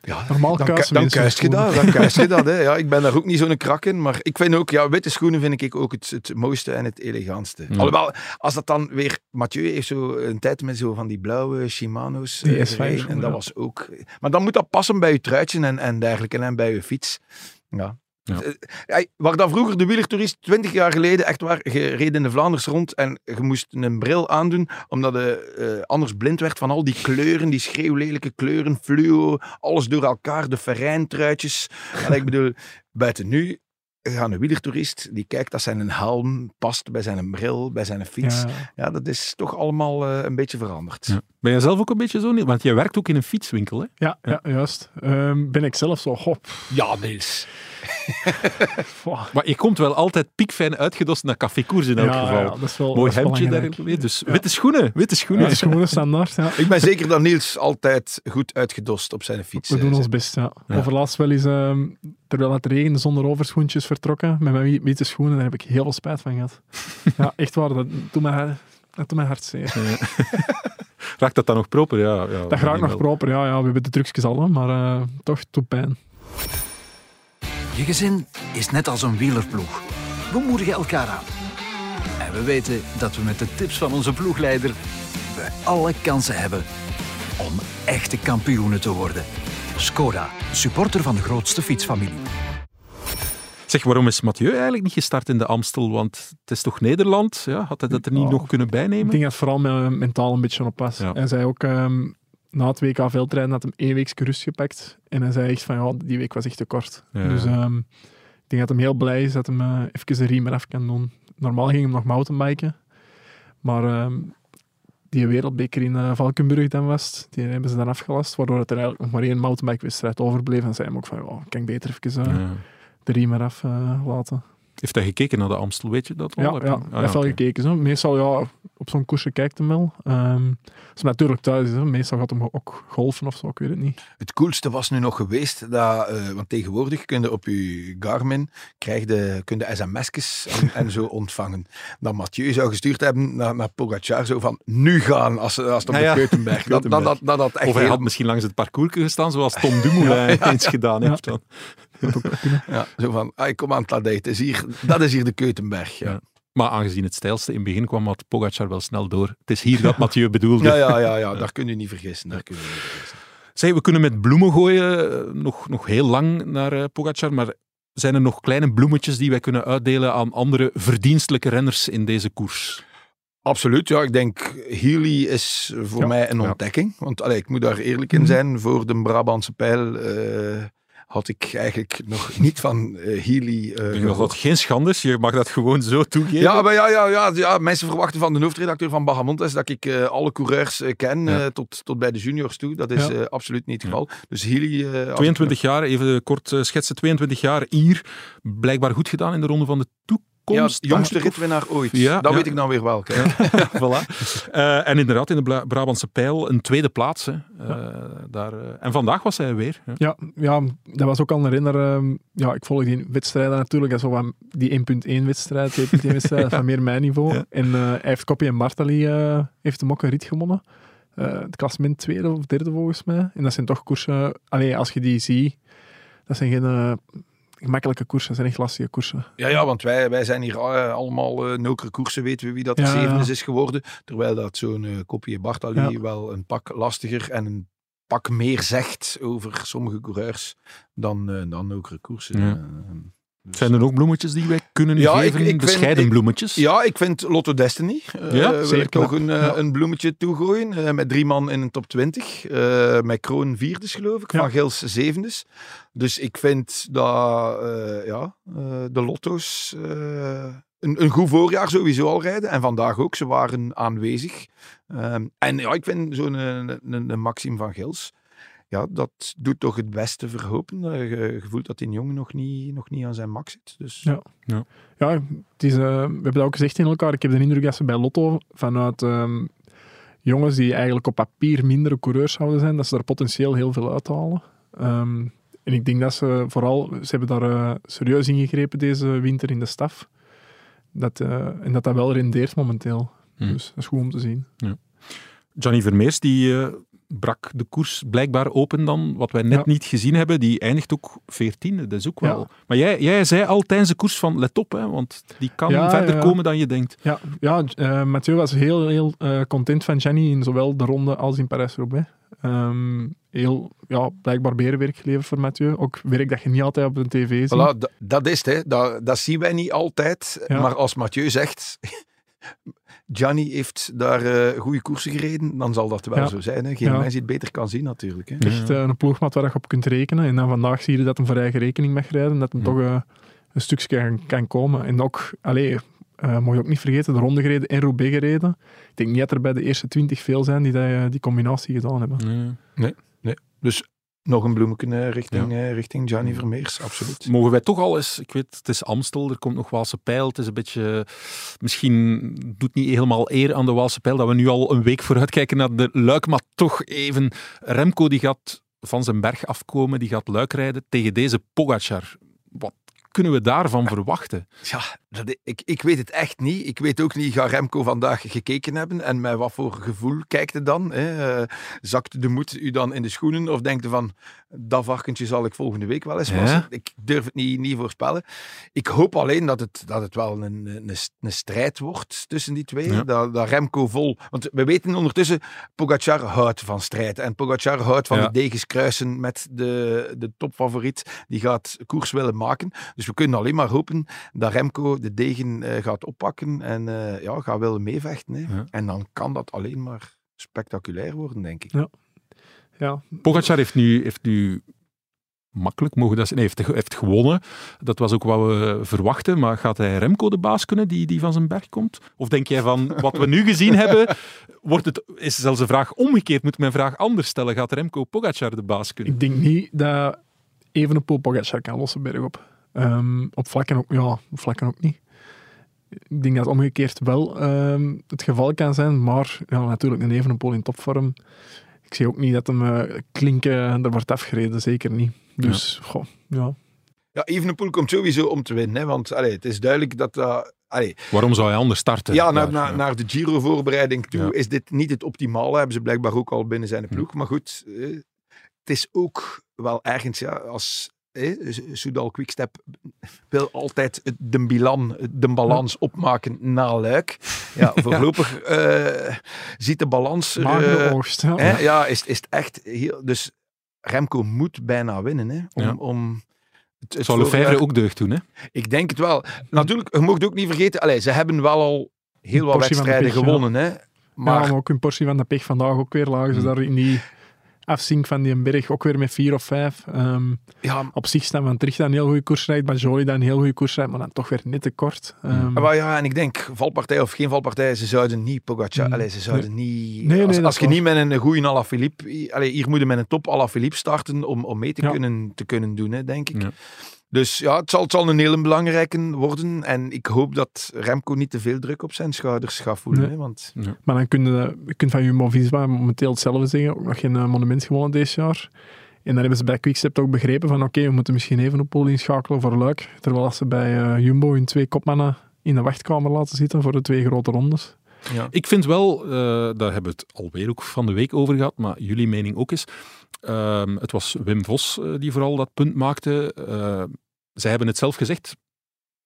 Ja, Normaal dan, dan kuist je dat. Dan kuist je dat hè. [LAUGHS] Ja, ik ben daar ook niet zo'n krak in. Maar ik vind ook, ja, witte schoenen vind ik ook het, het mooiste en het elegantste. Ja. Alhoewel, als dat dan weer... Mathieu heeft zo een tijd met zo van die blauwe Shimano's Die eh, S5 gereden, En dat ja. was ook... Maar dan moet dat passen bij je truitje en, en dergelijke en bij je fiets. Ja. Ja. Eh, waar dan vroeger de wielertoerist 20 jaar geleden echt waar, je reed in de Vlaanders rond en je moest een bril aandoen omdat je eh, anders blind werd van al die kleuren, die schreeuwlelijke kleuren, fluo, alles door elkaar, de ferrijntruitjes. [LAUGHS] En ik bedoel, buiten nu gaat een wielertoerist, die kijkt dat zijn helm past bij zijn bril, bij zijn fiets. Ja, Ja, dat is toch allemaal eh, een beetje veranderd. Ja. Ben jij zelf ook een beetje zo? Niels? Want jij werkt ook in een fietswinkel, hè? ja, ja, juist. Ehm, ben ik zelf zo, hop. Ja, Niels. [LAUGHS] Maar je komt wel altijd piekfijn uitgedost naar Café Koers in elk ja, geval. ja, dat is wel Mooi dat hemdje belangrijk. daar. Dus Ja. witte schoenen. Witte schoenen. Ja, schoenen standaard, ja. Ik ben zeker dat Niels altijd goed uitgedost op zijn fiets We eh, doen ons best, ja. Ja. Overlaatst wel eens, ehm, terwijl het regende, zonder overschoentjes vertrokken, met mijn wi- witte schoenen, daar heb ik heel veel spijt van gehad. [LAUGHS] ja, echt waar, dat doet mij, dat doet mij hart zeer. [LAUGHS] Raakt dat dan nog proper? Ja, ja, Dat raakt nog wel. proper, ja, ja, we hebben de trucjes al, maar eh, toch, doet pijn. Je gezin is net als een wielerploeg. We moedigen elkaar aan. En we weten dat we met de tips van onze ploegleider we alle kansen hebben om echte kampioenen te worden. Skoda, supporter van de grootste fietsfamilie. Zeg, waarom is Mathieu eigenlijk niet gestart in de Amstel? Want het is toch Nederland? Ja, had hij dat er niet Ja. nog kunnen Ik bijnemen? denk dat het vooral me- mentaal een beetje op was. Ja. Hij zei ook, ehm, na het WK veldrijden had hem één week rust gepakt. En hij zei echt van, ja, die week was echt te kort. Ja. Dus ehm, ik denk dat hij heel blij is dat hij eh, even de riem eraf kan doen. Normaal ging hem nog mountainbiken. Maar ehm, die wereldbeker in eh, Valkenburg dan was, die hebben ze dan afgelast. Waardoor het er eigenlijk nog maar één mountainbike-wedstrijd overbleef. En zei hem ook van, ja, kan ik beter even eh, Ja. de riem eraf laten. Heeft hij gekeken naar de Amstel? Weet je dat? Ja, al? Hij Ah, heeft wel gekeken. Zo. Meestal, ja, op zo'n koersje kijkt hem wel. Ehm als hij natuurlijk thuis is, hè. meestal gaat hem ook golfen of zo, ik weet het niet. Het coolste was nu nog geweest, dat, eh, want tegenwoordig kun je op je Garmin krijg je, kun je sms'jes en, [LAUGHS] en zo ontvangen. Dat Mathieu zou gestuurd hebben naar, naar Pogacar, zo van nu gaan als, als het op de ja. Keutenberg. Dat, dat, dat, dat, dat echt Of hij heel- had misschien langs het parcours gestaan, zoals Tom Dumoulin [LAUGHS] eens gedaan Ja. heeft. Dan. Ja, zo van, ah, ik kom aan het is hier, dat is hier de Keutenberg. Ja. Ja. Maar aangezien het stijlste in het begin kwam, had Pogacar wel snel door. Het is hier dat Mathieu bedoelde. Ja, ja, ja, ja, daar kun je niet vergissen. Daar kun je niet vergissen. Zeg, we kunnen met bloemen gooien, eh, nog, nog heel lang naar eh, Pogacar, maar zijn er nog kleine bloemetjes die wij kunnen uitdelen aan andere verdienstelijke renners in deze koers? Absoluut, ja. Ik denk Healy is voor Ja, mij een ontdekking. Want allee, ik moet daar eerlijk in Mhm. zijn. Voor de Brabantse pijl eh, had ik eigenlijk nog niet van eh Healy eh, Ik denk dat gehoord. dat geen schande is, je mag dat gewoon zo toegeven. Ja, maar ja, ja, ja, ja, mensen verwachten van de hoofdredacteur van Bahamontes dat ik eh, alle coureurs eh, ken, Ja. eh, tot, tot bij de juniors toe. Dat is Ja. eh, absoluut niet het geval. Dus Healy... eh, als ik- 22 jaar, even kort eh, schetsen, 22 jaar hier, blijkbaar goed gedaan in de Ronde van de Toekomst. Jongste ik, of- ritwinnaar ooit. Ja, dat ja. weet ik nou weer wel. [LAUGHS] [LAUGHS] Voilà. Eh, en inderdaad, in de Bla- Brabantse pijl een tweede plaats. Hè. Eh, daar, eh, en vandaag was hij weer. Ja. Ja, ja, dat was ook al een renner. ehm, ja, ik volg die wedstrijden natuurlijk. Dat is zo van die 1.1-wedstrijd, 2.1-wedstrijd, van meer mijn niveau. Ja. En eh, hij heeft Koppie en Bartali eh, heeft hem ook een rit gewonnen. Eh, het klassement tweede of derde volgens mij. En dat zijn toch koersen... Allee, als je die ziet, dat zijn geen... gemakkelijke koersen. Zijn echt lastige koersen. Ja, ja, want wij, wij zijn hier eh, allemaal uh, nokere koersen, weten we wie dat de Ja, ja. zevende is geworden. Terwijl dat zo'n uh, kopje Bartali Ja. wel een pak lastiger en een pak meer zegt over sommige coureurs dan, dan nokere koersen. Dus- Zijn er ook bloemetjes die wij kunnen Ja, ik- geven? ik vind- Bescheiden ik- bloemetjes? Ja, ik vind Lotto Destiny. eh Ja, wil zeer ik toch knap. een, eh, Ja. een bloemetje toegooien. eh, met drie man in een top 20. eh, met Kroon vierdes, geloof ik. Van Gils zevendes. Dus ik vind dat ja, de Lotto's een, een goed voorjaar sowieso al rijden. En vandaag ook. Ze waren aanwezig. Ehm, en ja, ik vind zo'n een, een, een Maxime van Gils. Ja, dat doet toch het beste verhopen. Eh, Je, je voelt dat die jongen nog niet, nog niet aan zijn max zit. Dus Ja. Ja, het is, eh, we hebben dat ook gezegd in elkaar. Ik heb de indruk dat ze bij Lotto vanuit ehm, jongens die eigenlijk op papier mindere coureurs zouden zijn, dat ze daar potentieel heel veel uithalen. Ehm, en ik denk dat ze vooral, ze hebben daar eh, serieus ingegrepen deze winter in de staf. Dat, eh, en dat dat wel rendeert momenteel. Hm. Dus dat is goed om te zien. Gianni Vermeers die brak de koers blijkbaar open dan, wat wij net Ja. niet gezien hebben. Die eindigt ook veertiende, dat is ook wel... Ja. Maar jij, jij zei al tijdens de koers van let op, hè, want die kan Ja, verder ja. komen dan je denkt. Ja, ja eh, Mathieu was heel, heel eh, content van Gianni in zowel de ronde als in Parijs-Roubaix. Ehm, heel, ja, blijkbaar berenwerk geleverd voor Mathieu. Ook werk dat je niet altijd op de tv ziet. Voilà, dat, dat is het. Hè. Dat, dat zien wij niet altijd. Ja. Maar als Mathieu zegt... Gianni heeft daar eh, goede koersen gereden, dan zal dat wel Ja. zo zijn. Hè. Geen Ja. mens die het beter kan zien, natuurlijk. Hè. Echt eh, een ploegmaat waar je op kunt rekenen. En dan vandaag zie je dat hem voor eigen rekening mag rijden. Dat hem Ja. toch eh, een stukje kan, kan komen. En ook, allee, eh moet je ook niet vergeten, de ronde gereden en Roubaix gereden. Ik denk niet dat er bij de eerste twintig veel zijn die dat, eh, die combinatie gedaan hebben. Nee. Dus nog een bloemetje eh, richting, eh, richting Gianni Vermeers, absoluut. Mogen wij toch al eens, ik weet, het is Amstel, er komt nog Waalse Pijl, het is een beetje, misschien doet niet helemaal eer aan de Waalse Pijl dat we nu al een week vooruit kijken naar de Luik, maar toch even, Remco die gaat van zijn berg afkomen, die gaat Luik rijden tegen deze Pogacar. Wat kunnen we daarvan verwachten? Ja, dat, ik, ik weet het echt niet. Ik weet ook niet, ga Remco vandaag gekeken hebben en met wat voor gevoel kijkt hij dan? Hè? Eh, zakt de moed u dan in de schoenen of denkt hij van, dat varkentje zal ik volgende week wel eens Ja. wassen? Ik durf het niet, niet voorspellen. Ik hoop alleen dat het, dat het wel een, een, een strijd wordt tussen die twee. Ja. Dat, dat Remco vol... Want we weten ondertussen, Pogacar houdt van strijd. En Pogacar houdt van Ja. de degens kruisen met de, de topfavoriet. Die gaat koers willen maken. Dus we kunnen alleen maar hopen dat Remco de degen eh, gaat oppakken en eh, ja, gaat willen meevechten. Hè. Ja. En dan kan dat alleen maar spectaculair worden, denk ik. Ja, Pogacar heeft nu, heeft nu makkelijk, mogen dat heeft, heeft gewonnen. Dat was ook wat we verwachten, maar gaat hij Remco de baas kunnen die, die van zijn berg komt? Of denk jij van, wat we nu gezien [LAUGHS] hebben, wordt het, is zelfs een vraag omgekeerd, moet mijn vraag anders stellen, gaat Remco Pogacar de baas kunnen? ik denk niet dat Evenepoel Pogacar kan lossen bergop. Ehm op vlakken ook, ja, op vlakken ook niet. Ik denk dat omgekeerd wel ehm, het geval kan zijn, maar ja, natuurlijk een Evenepoel in topvorm. Ik zie ook niet dat hem eh, klinken er wordt afgereden, zeker niet. Dus, goh, ja. Ja, Evenepoel komt sowieso om te winnen. Hè, want allee, het is duidelijk dat... dat allee, Waarom zou hij anders starten? ja, naar, naar, naar de Giro-voorbereiding toe Ja. is dit niet het optimale. Hebben ze blijkbaar ook al binnen zijn ploeg. Maar goed, eh, het is ook wel ergens... Ja, als eh, Soudal Quickstep wil altijd de, bilan, de balans opmaken na Luik. Ja, [LAUGHS] voorlopig eh, ziet de balans... eh, oogst. Ja. Hè? Ja, is, is het echt heel... Dus Remco moet bijna winnen, hè? Om, Ja. om het, het Lefebvre ook deugd doen, hè? Ik denk het wel. Natuurlijk, je mocht ook niet vergeten... Allez, ze hebben wel al heel wat de wedstrijden ja. gewonnen, hè? Maar, Maar maar ook een portie van de pech vandaag ook weer lagen ze Hmm. daar in die afzink van die berg ook weer met vier of vijf. Ehm, ja, op zich staan Van Tricht een heel goede koers rijdt, Bajoli dat een heel goede koers rijdt, maar dan toch weer net te kort. Ehm, maar ja, en ik denk, valpartij of geen valpartij, ze zouden niet Pogacar... Mm. Allez, ze zouden niet... Nee, nee, als je niet met een goede Alaphilippe... Allez, hier moet je met een top Alaphilippe starten om, om mee te, Ja. kunnen, te kunnen doen, hè, denk ik. Ja. Dus ja, het zal, het zal een hele belangrijke worden. En ik hoop dat Remco niet te veel druk op zijn schouders gaat voelen. Nee. Hè, want Maar dan kun je, je kunt van Jumbo-Visma momenteel hetzelfde zeggen, ook nog geen eh, monument gewonnen deze jaar. En dan hebben ze bij Quickstep ook begrepen van oké, we moeten misschien even op pol inschakelen voor Luik. Terwijl als ze bij eh, Jumbo hun twee kopmannen in de wachtkamer laten zitten voor de twee grote rondes. Ja. Ik vind wel, eh, daar hebben we het alweer ook van de week over gehad, maar jullie mening ook is. ehm, het was Wim Vos eh, die vooral dat punt maakte. Eh, zij hebben het zelf gezegd,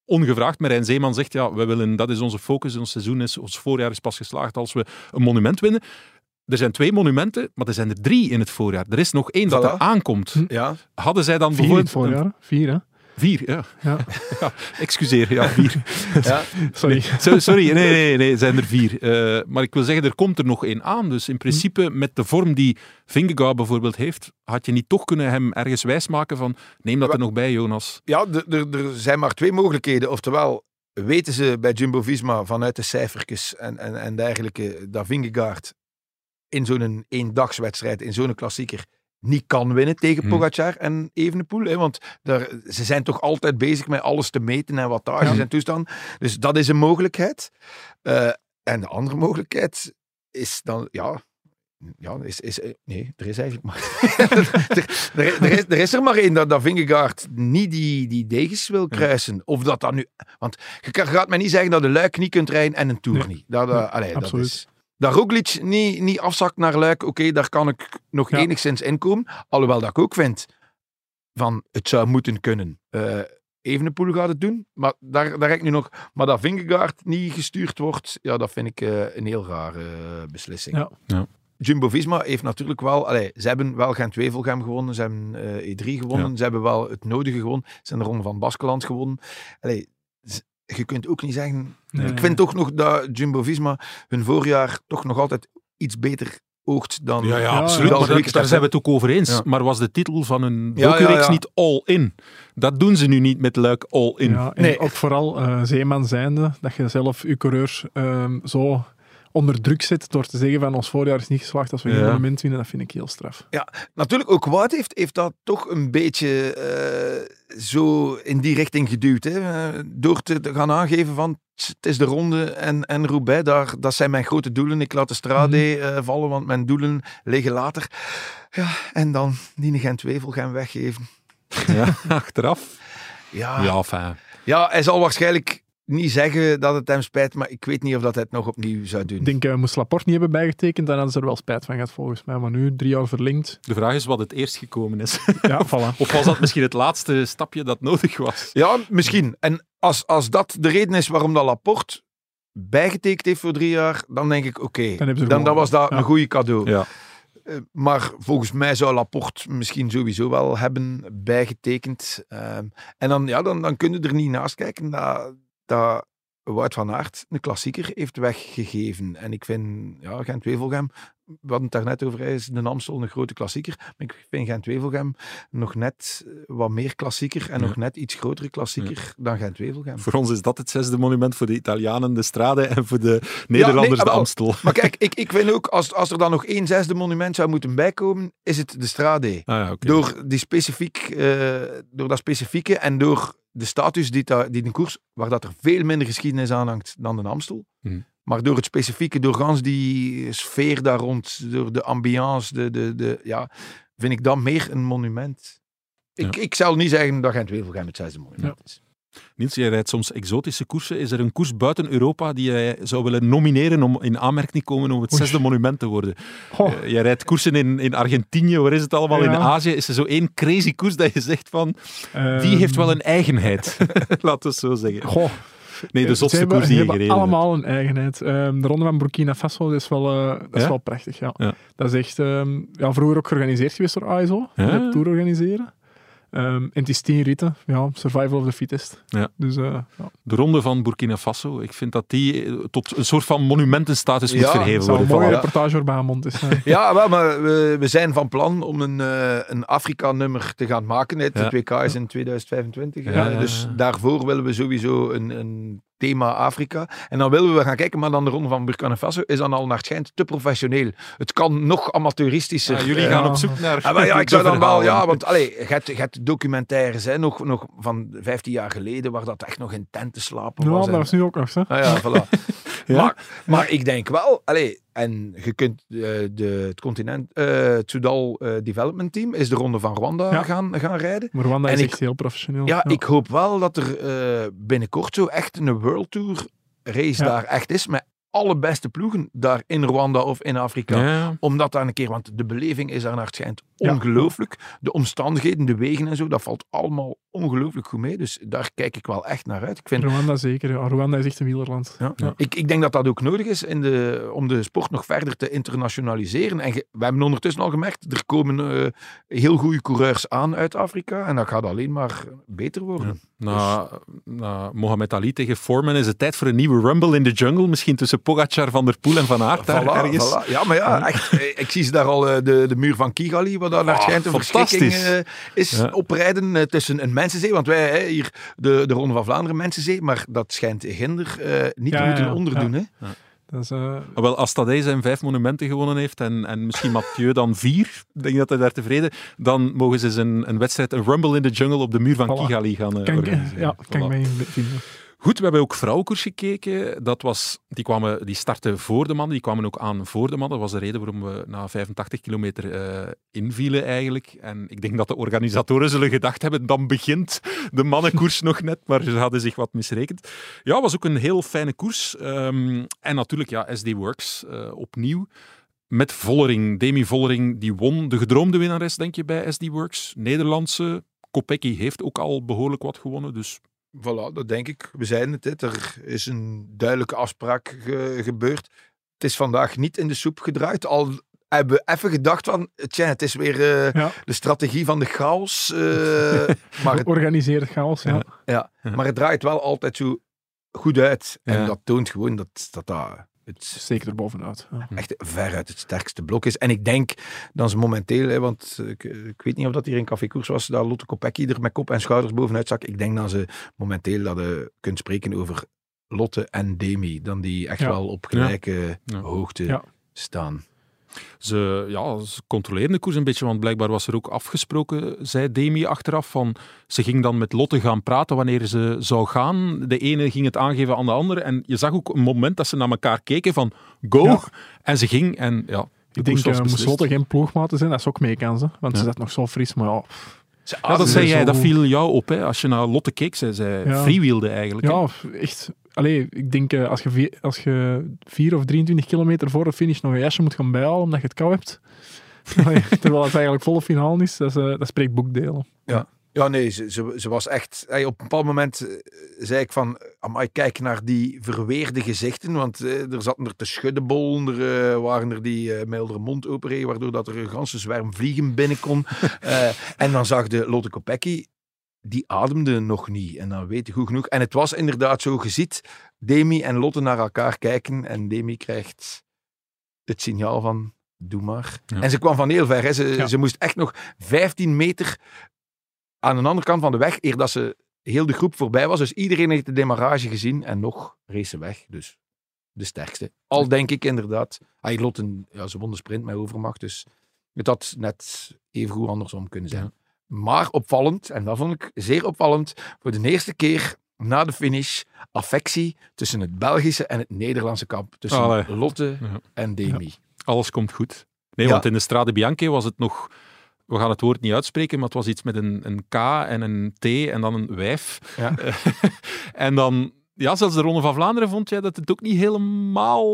ongevraagd. Marijn Zeeman zegt, ja, we willen, dat is onze focus, ons seizoen is, ons voorjaar is pas geslaagd als we een monument winnen. Er zijn twee monumenten, maar er zijn er drie in het voorjaar. Er is nog één dat er aankomt. Ja, Hadden zij dan Vier in het bijvoorbeeld... voorjaar. Vier, hè? Vier, ja. Ja. [LAUGHS] ja. Excuseer, ja, vier. [LAUGHS] ja. Sorry. So- Sorry, nee, nee, nee, zijn er vier. Eh, maar ik wil zeggen, er komt er nog één aan. Dus in principe, met de vorm die Vingegaard bijvoorbeeld heeft, had je niet toch kunnen hem ergens wijsmaken van, neem dat er nog bij, Jonas. ja er- er er zijn maar twee mogelijkheden. Oftewel, weten ze bij Jumbo-Visma vanuit de cijfertjes en, en, en dergelijke dat Vingegaard in zo'n eendagswedstrijd, in zo'n klassieker, niet kan winnen tegen Hmm. Pogacar en Evenepoel. Hè, want daar, ze zijn toch altijd bezig met alles te meten en wattages Ja. en toestanden. Dus dat is een mogelijkheid. Eh, en de andere mogelijkheid is dan, ja... Ja, is, is, eh, nee, er is eigenlijk maar... [LAUGHS] er, er, er is, er is er maar één dat, dat Vingegaard niet die, die degens wil kruisen. Of dat dat nu... Want je gaat mij niet zeggen dat de Luik niet kunt rijden en een Tour Nee. niet. Dat, allee, dat absoluut. is... Dat Roglic niet, niet afzakt naar Luik, oké, daar kan ik nog Ja. enigszins inkomen. Alhoewel dat ik ook vind van het zou moeten kunnen. Eh Evenepoel gaat het doen, maar daar, daar heb ik nu nog... Maar dat Vingegaard niet gestuurd wordt, ja, dat vind ik eh, een heel rare eh, beslissing. Ja. Ja. Jumbo-Visma heeft natuurlijk wel... Allee, ze hebben wel Gent-Wevelgem gewonnen, ze hebben eh, E3 gewonnen, ze hebben wel het nodige gewonnen, ze hebben de Ronde van Baskeland gewonnen. Allee, je kunt ook niet zeggen... Nee. Ik vind toch nog dat Jumbo-Visma hun voorjaar toch nog altijd iets beter oogt dan... Ja, ja, Ja, absoluut. Maar daar, daar zijn we het ook over eens. Ja. Maar was de titel van ja, docureeks ja. niet all-in? Dat doen ze nu niet met Luik all-in. Ja, en Nee. ook vooral eh, zeeman zijnde, dat je zelf je coureurs ehm, zo onder druk zet door te zeggen van ons voorjaar is niet geslaagd als we geen Ja. monument winnen, dat vind ik heel straf. Natuurlijk, ook Wout heeft, heeft dat toch een beetje eh, zo in die richting geduwd. Hè? Eh, door te, te gaan aangeven van het is de ronde en, en Roubaix, daar, dat zijn mijn grote doelen. Ik laat de Strade eh, vallen, want mijn doelen liggen later. Ja, en dan die Gent-Wevel gaan weggeven. Ja, [LAUGHS] achteraf. Ja, Ja, fijn. ja, hij zal waarschijnlijk niet zeggen dat het hem spijt, maar ik weet niet of dat hij het nog opnieuw zou doen. Ik denk, eh moest Laporte niet hebben bijgetekend, dan hadden ze er wel spijt van gehad volgens mij. Maar nu, drie jaar verlengd. De vraag is wat het eerst gekomen is. [LAUGHS] Ja, voilà. Of was dat misschien het laatste stapje dat nodig was? Ja, misschien. En als, als dat de reden is waarom dat Laporte bijgetekend heeft voor drie jaar, dan denk ik, oké, dan, dan was dat ja. een goede cadeau. Ja. Eh, maar volgens mij zou Laporte misschien sowieso wel hebben bijgetekend. Ehm, en dan, ja, dan, dan kun je er niet naast kijken dat, dat Wout van Aert een klassieker heeft weggegeven. En ik vind, ja, Gent-Wevelgem, we hadden het daarnet over, hij is de Amstel een grote klassieker. Maar ik vind Gent-Wevelgem nog net eh, wat meer klassieker en Ja. nog net iets grotere klassieker dan Gent-Wevelgem. Voor ons is dat het zesde monument, voor de Italianen de Strade en voor de Nederlanders de. Amstel. Maar kijk, [LAUGHS] ik, ik vind ook, als, als er dan nog één zesde monument zou moeten bijkomen, is het de Strade. Ah. Door, die specifiek, eh, door dat specifieke en door de status die, dat- die de koers, waar dat er veel minder geschiedenis aan hangt dan de Amstel. Mhm. Maar door het specifieke, door gans die sfeer daar rond, door de ambiance, de, de, de, ja, vind ik dat meer een monument. Ik, ik zal niet zeggen dat Gent-Wevelgem het zesde monument is. Niels, jij rijdt soms exotische koersen. Is er een koers buiten Europa die jij zou willen nomineren om in aanmerking te komen om het Oei. zesde monument te worden? Eh, jij rijdt koersen in, in Argentinië, waar is het allemaal? In. Azië is er zo één crazy koers dat je zegt van, die ehm, heeft wel een eigenheid. [LAUGHS] Laten we het zo zeggen. Goh, Nee, de Ze zotste koers die je gereden hebt. allemaal een eigenheid. Ehm, de ronde van Burkina Faso is wel, eh, dat is Ja? wel prachtig. Ja. Ja. Dat is echt ehm, ja, vroeger ook georganiseerd geweest door ASO. Ja. Tour organiseren. Ehm, en het is tien ritten. Ja, survival of the fittest. Ja. Dus eh, ja. De ronde van Burkina Faso, ik vind dat die eh, tot een soort van monumentenstatus moet Ja, verheven zou een worden. mooie Voilà. reportage voor Bahamond is. eh. Ja, wel, maar we, we zijn van plan om een, eh, een Afrika-nummer te gaan maken. Het Ja. WK is in 2025. Ja, eh, ja, dus ja. daarvoor willen we sowieso een, een thema Afrika. En dan willen we gaan kijken, maar dan de ronde van Burkina Faso is dan al naar het schijnt te professioneel. Het kan nog amateuristischer. Ja, jullie gaan Ja. op zoek naar Ah, maar ja, ik zou dan wel, ja, want allee, je hebt, je hebt documentaires hè, nog, nog van 15 jaar geleden, waar dat echt nog in tenten slapen Ja, was. dat en- was nu ook nog zo. Ah ja, voilà. [LAUGHS] Maar, maar ik denk wel, allee, en je kunt eh, de, het continent, eh het Soudal eh, Development Team is de ronde van Rwanda Ja. gaan, gaan rijden. Maar Rwanda En is ik- echt heel professioneel. Ja, ik hoop wel dat er eh, binnenkort zo echt een World Tour race daar echt is, met allerbeste ploegen daar in Rwanda of in Afrika. Ja. Omdat daar een keer, want de beleving is daar naar het schijnt Ja. ongelooflijk. De omstandigheden, de wegen en zo, dat valt allemaal ongelooflijk goed mee. Dus daar kijk ik wel echt naar uit. Ik vind Rwanda zeker. Ja. Rwanda is echt een wielerland. ja. Ja. Ik, ik denk dat dat ook nodig is in de, om de sport nog verder te internationaliseren. En ge- we hebben ondertussen al gemerkt, er komen eh, heel goede coureurs aan uit Afrika. En dat gaat alleen maar beter worden. Na, na Mohamed Ali tegen Foreman is het tijd voor een nieuwe Rumble in the Jungle. Misschien tussen Pogacar, Van der Poel en Van Aert daar Voilà, ergens. voilà. Ja, maar ja, echt. eh, Ik zie ze daar al, eh, de, de muur van Kigali, waar daar naar Ah, schijnt een verschrikking fantastisch. eh, is Ja. oprijden tussen een mensenzee. Want wij hè, hier, de, de Ronde van Vlaanderen, mensenzee. Maar dat schijnt Ginder eh, niet Ja, te moeten ja, onderdoen. Hè? Dat is, Ah, Wel, als Tadej zijn vijf monumenten gewonnen heeft en, en misschien Mathieu dan vier, ik denk dat hij daar tevreden dan mogen ze eens een, een wedstrijd, een Rumble in the Jungle op de muur van Voilà. Kigali gaan eh, kan ik, organiseren. ja, kan ik Voilà. mij in vinden. Goed, we hebben ook vrouwenkoers gekeken. Dat was, die, kwamen, die startten voor de mannen, die kwamen ook aan voor de mannen. Dat was de reden waarom we na 85 kilometer eh, invielen eigenlijk. En ik denk dat de organisatoren zullen gedacht hebben, dan begint de mannenkoers [LAUGHS] nog net, maar ze hadden zich wat misrekend. Ja, was ook een heel fijne koers. Ehm, en natuurlijk, ja, SD Works eh, opnieuw. Met Vollering, Demi Vollering, die won. De gedroomde winnares, denk je, bij SD Works. Nederlandse. Kopecky heeft ook al behoorlijk wat gewonnen, dus Voilà, dat denk ik. We zeiden het, hè. er is een duidelijke afspraak ge- gebeurd. Het is vandaag niet in de soep gedraaid. Al hebben we even gedacht van, tja, het is weer eh, Ja. de strategie van de chaos. eh, [LAUGHS] maar, het, Georganiseerd chaos, ja. ja, maar het draait wel altijd zo goed uit. En Ja. dat toont gewoon dat dat, dat het Zeker erbovenuit. Ja. echt veruit het sterkste blok is. En ik denk dat ze momenteel, hè, want ik, ik weet niet of dat hier in Café Koers was, dat Lotte Kopecky er met kop en schouders bovenuit zak. Ik denk dat ze momenteel dat je kunt spreken over Lotte en Demi. Dan die echt Ja. wel op gelijke Ja. hoogte Ja. staan. Ze, ja, ze controleerden de koers een beetje, want blijkbaar was er ook afgesproken, zei Demi achteraf, van ze ging dan met Lotte gaan praten wanneer ze zou gaan. De ene ging het aangeven aan de andere en je zag ook een moment dat ze naar elkaar keken van go, Ja. en ze ging en ja, de Ik denk, was uh, moest. Lotte geen ploegmaten zijn, dat is ook meekans. Want ze zat nog zo fris, maar ja... Ja, dat ze zei jij, dat viel jou op. Hè? Als je naar Lotte keek, zij, zij Ja. freewheelde eigenlijk. hè. Ja, echt. Allee, ik denk eh, als je, vi- als je 4 of 23 kilometer voor de finish nog een jasje moet gaan bijhalen omdat je het kou hebt. [LAUGHS] Allee, terwijl het eigenlijk volle finale is, dat, is, eh, dat spreekt boekdelen. Ja, nee, ze, ze, ze was echt... op een bepaald moment eh, zei ik van... Amai, kijk naar die verweerde gezichten. Want eh, er zaten er te schuddenbollen. Er waren er die met haar mond openreden. Waardoor dat er een ganse zwerm vliegen binnen kon. [LAUGHS] En dan zag de Lotte Kopecky... Die ademde nog niet. En dan weet je goed genoeg. En het was inderdaad zo. Je ziet Demi en Lotte naar elkaar kijken. En Demi krijgt het signaal van... Doe maar. Ja. En ze kwam van heel ver. Hè. Ze, Ja. ze moest echt nog 15 meter aan de andere kant van de weg, eer dat ze heel de groep voorbij was. Dus iedereen heeft de demarrage gezien en nog race ze weg. Dus de sterkste. Al denk ik inderdaad. Hij Lotten, ja, ze won de sprint met overmacht, dus het had net even goed andersom kunnen zijn. Ja. Maar opvallend, en dat vond ik zeer opvallend, voor de eerste keer na de finish affectie tussen het Belgische en het Nederlandse kamp. Tussen Allee. Lotte Ja. en Demi. Alles komt goed. Nee, Ja. want in de Strade Bianche was het nog... We gaan het woord niet uitspreken, maar het was iets met een, een K en een T en dan een wijf. Ja. [LAUGHS] en dan... Ja, zelfs de Ronde van Vlaanderen vond jij dat het ook niet helemaal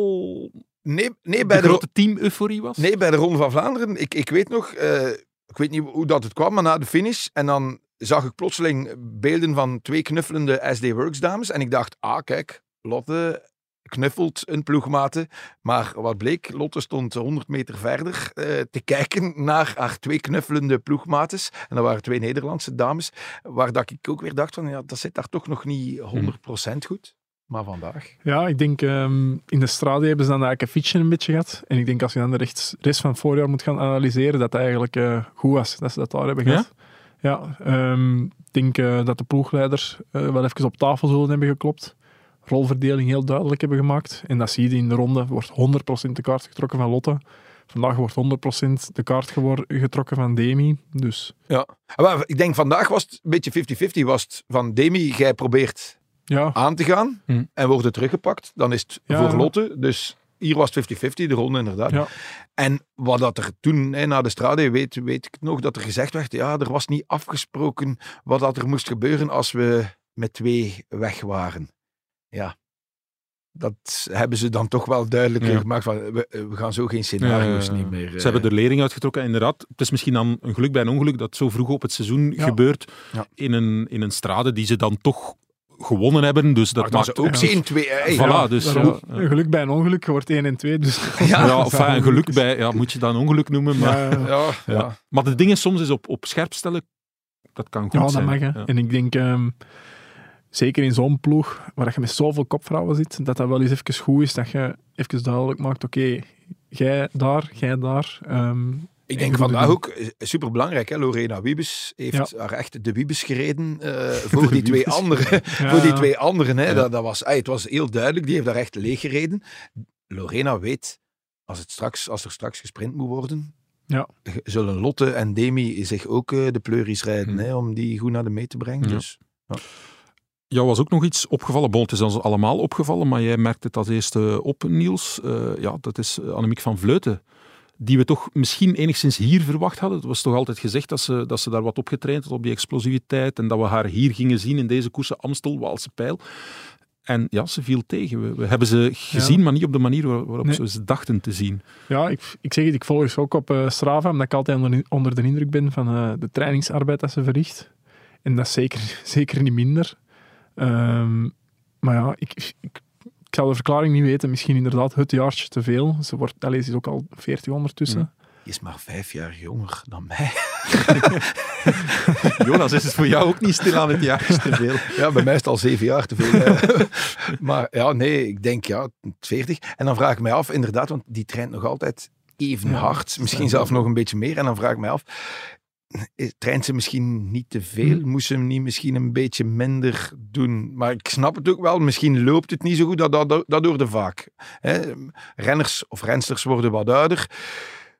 Nee, nee, bij de, grote team-euforie was? Nee, bij de Ronde van Vlaanderen. Ik, ik weet nog, eh, ik weet niet hoe dat het kwam, maar na de finish. En dan zag ik plotseling beelden van twee knuffelende SD Works dames. En ik dacht, ah kijk, Lotte knuffelt een ploegmate. Maar wat bleek, Lotte stond 100 meter verder eh, te kijken naar haar twee knuffelende ploegmates. En dat waren twee Nederlandse dames. Waar dat ik ook weer dacht van, ja, dat zit daar toch nog niet 100% goed. Maar vandaag. Ja, ik denk ehm, in de strade hebben ze dan eigenlijk een fietsje een beetje gehad. En ik denk als je dan de rest, rest van het voorjaar moet gaan analyseren, dat het eigenlijk eh, goed was dat ze dat daar hebben Ja? gehad. Ja, ehm, ik denk eh, dat de ploegleiders eh, wel even op tafel zullen hebben geklopt. Rolverdeling heel duidelijk hebben gemaakt. En dat zie je in de ronde. wordt 100% de kaart getrokken van Lotte. Vandaag wordt 100% de kaart getrokken van Demi. Dus Ja. Maar ik denk vandaag was het een beetje 50-50. Was het van Demi, jij probeert ja, aan te gaan Hm. en wordt het teruggepakt, dan is het Ja. voor Lotte. Dus hier was het 50-50, de ronde inderdaad. Ja. En wat dat er toen, hè, na de strade, weet, weet ik nog dat er gezegd werd, ja, er was niet afgesproken wat dat er moest gebeuren als we met twee weg waren. Ja. dat hebben ze dan toch wel duidelijk Ja. gemaakt. Van, we, we gaan zo geen scenario's Ja, ja, ja. niet meer. Ze hebben er lering uitgetrokken. Inderdaad, het is misschien dan een geluk bij een ongeluk dat zo vroeg op het seizoen Ja. gebeurt Ja. in, een, in een strade die ze dan toch gewonnen hebben. Dus dat maar maakt ook ja. zien twee. hey, Voilà, ja. dus ja. Een geluk bij een ongeluk, je wordt 1 en 2. Dus [LAUGHS] Ja, Ja, of een geluk bij, ja, moet je dat een ongeluk noemen, maar, Ja, ja. Ja, ja. ja. maar de dingen soms is op, op scherp stellen, dat kan goed Ja, dat zijn. mag. Hè. En ik denk, ehm, zeker in zo'n ploeg, waar je met zoveel kopvrouwen zit, dat dat wel eens even goed is, dat je even duidelijk maakt, oké, jij daar, jij daar. ehm, Ik en denk vandaag het ook super belangrijk. Lorena Wiebes heeft haar echt de Wiebes gereden eh, [LAUGHS] voor die twee Wiebes. anderen. Ja, [LAUGHS] voor die ja. twee anderen. Hè. Ja. Dat, dat was, ey, het was heel duidelijk. Die heeft daar echt leeg gereden. Lorena weet, als, het straks, als er straks gesprint moet worden, Ja. zullen Lotte en Demi zich ook eh, de pleuris rijden. Hm. Hè, om die goed naar de mee te brengen. Ja. Dus, Jou was ook nog iets opgevallen. Bon, het is ons allemaal opgevallen, maar jij merkt het als eerste op, Niels. Eh, ja, dat is Annemiek van Vleuten. Die we toch misschien enigszins hier verwacht hadden. Het was toch altijd gezegd dat ze, dat ze daar wat op getraind had, op die explosiviteit. En dat we haar hier gingen zien in deze koersen Amstel, Waalse Pijl. En ja, ze viel tegen. We, we hebben ze gezien, maar niet op de manier waar- waarop Nee. ze ze dachten te zien. Ja, ik, ik zeg het, ik volg ze ook op eh, Strava, omdat ik altijd onder, onder de indruk ben van eh, de trainingsarbeid dat ze verricht. En dat is zeker, [LAUGHS] zeker niet minder. Ehm, maar ja, ik, ik, ik zal de verklaring niet weten. Misschien inderdaad het jaartje te veel. Ze, wordt, allee, ze is ook al 40 ondertussen. die is maar vijf jaar jonger dan mij. [LAUGHS] Jonas, is het voor jou ook niet stil aan het jaar te veel? [LAUGHS] Ja, bij mij is het al zeven jaar te veel. [LAUGHS] maar ja, nee, ik denk ja, 40. En dan vraag ik mij af, inderdaad, want die traint nog altijd even Ja, hard. Misschien ja. zelfs nog een beetje meer. En dan vraag ik mij af, traint ze misschien niet te veel? Hm. Moest ze hem niet misschien een beetje minder doen? Maar ik snap het ook wel. Misschien loopt het niet zo goed. Dat, dat, dat hoorde vaak. Hè? Renners of rensters worden wat ouder.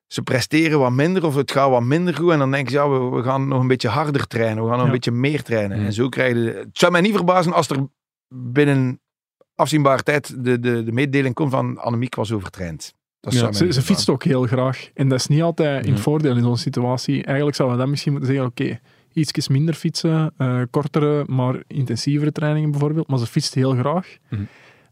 Ze presteren wat minder of het gaat wat minder goed. En dan denken ze, ja, we, we gaan nog een beetje harder trainen. We gaan nog een beetje meer trainen. Hm. En zo krijg je... Het zou mij niet verbazen als er binnen afzienbare tijd de, de, de mededeling komt van Annemiek was overtraind. Dat Ja, Ze, fietst ook heel graag. En dat is niet altijd in Ja. voordeel in zo'n situatie. Eigenlijk zouden we dan misschien moeten zeggen, oké, ietsjes minder fietsen, eh, kortere, maar intensievere trainingen bijvoorbeeld. Maar ze fietst heel graag. Mhm.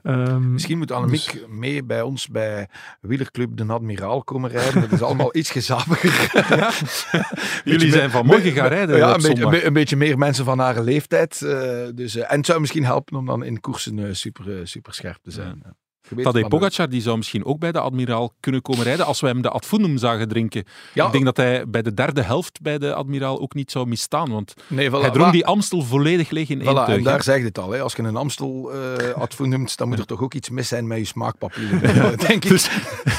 Ehm, Misschien moet Annemiek Dus- mee bij ons bij Wielerclub de Admiraal komen rijden. Dat is allemaal [LAUGHS] iets gezapiger. [LAUGHS] Jullie zijn vanmorgen gaan rijden Ja, een beetje, een, be- een beetje meer mensen van haar leeftijd. eh, dus, eh, en het zou misschien helpen om dan in koersen super, super scherp te zijn. Ja. Tadej Pogacar die zou misschien ook bij de Admiraal kunnen komen rijden als we hem de Adfundum zagen drinken. Ja. Ik denk dat hij bij de derde helft bij de Admiraal ook niet zou misstaan, want. Nee, voilà, hij maar- die Amstel volledig leeg in één Voilà, en teug. daar zeg je het al. Hè. Als je een Amstel eh noemt, dan moet er toch ook iets mis zijn met je smaakpapieren. [LAUGHS] denk ik. Dus-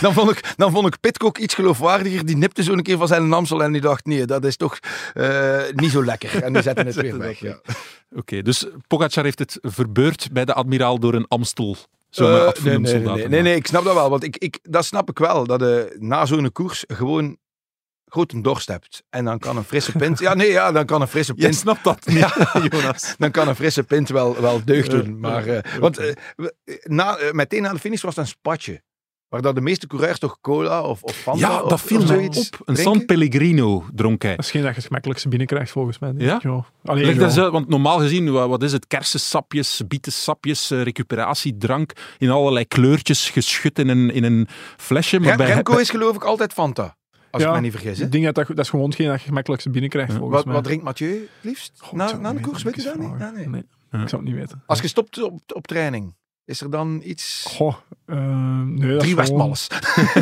dan, vond ik, dan vond ik Pitcock iets geloofwaardiger. Die nipte zo een keer van zijn Amstel en die dacht, nee, dat is toch eh, niet zo lekker. En die zette het [LAUGHS] weer weg. Ja. Oké, dus Pogacar heeft het verbeurd bij de Admiraal door een Amstel Eh, nee, nee, nee, nee, ik snap dat wel. Want ik, ik, dat snap ik wel. Dat je na zo'n koers gewoon grote dorst hebt. En dan kan een frisse [LAUGHS] pint... Ja, nee, ja, dan kan een frisse pint... snapt dat [LAUGHS] niet, [LAUGHS] Jonas. Dan kan een frisse pint wel, wel deugd Ja, doen. Maar, ja, eh, want eh, na, eh, meteen na de finish was het een spatje. Waar dat de meeste coureurs toch cola of, of Fanta Ja, of, dat viel mij zoiets op. Een? San Pellegrino dronk hij. Dat is geen dat je het gemakkelijkste binnenkrijgt volgens mij. Ja? ik, joh. Allee, Leg dat joh. eens uit, want normaal gezien, wa- wat is het? Kersensapjes, bietensapjes, eh, recuperatiedrank in allerlei kleurtjes geschud in een, in een flesje. Maar Rem- bij, Remco is geloof ik altijd Fanta. Als Ja, ik me niet vergis. hè. Ik denk dat, dat dat is gewoon geen dat je gemakkelijkste binnenkrijgt volgens Wat, mij. wat drinkt Mathieu het liefst? Na, na het de niet koers, weet je dat niet? Ja, nee. Nee, ik zou het niet weten. Als je stopt op, op training, is er dan iets... Goh, eh, nee, Drie gewoon- Westmals.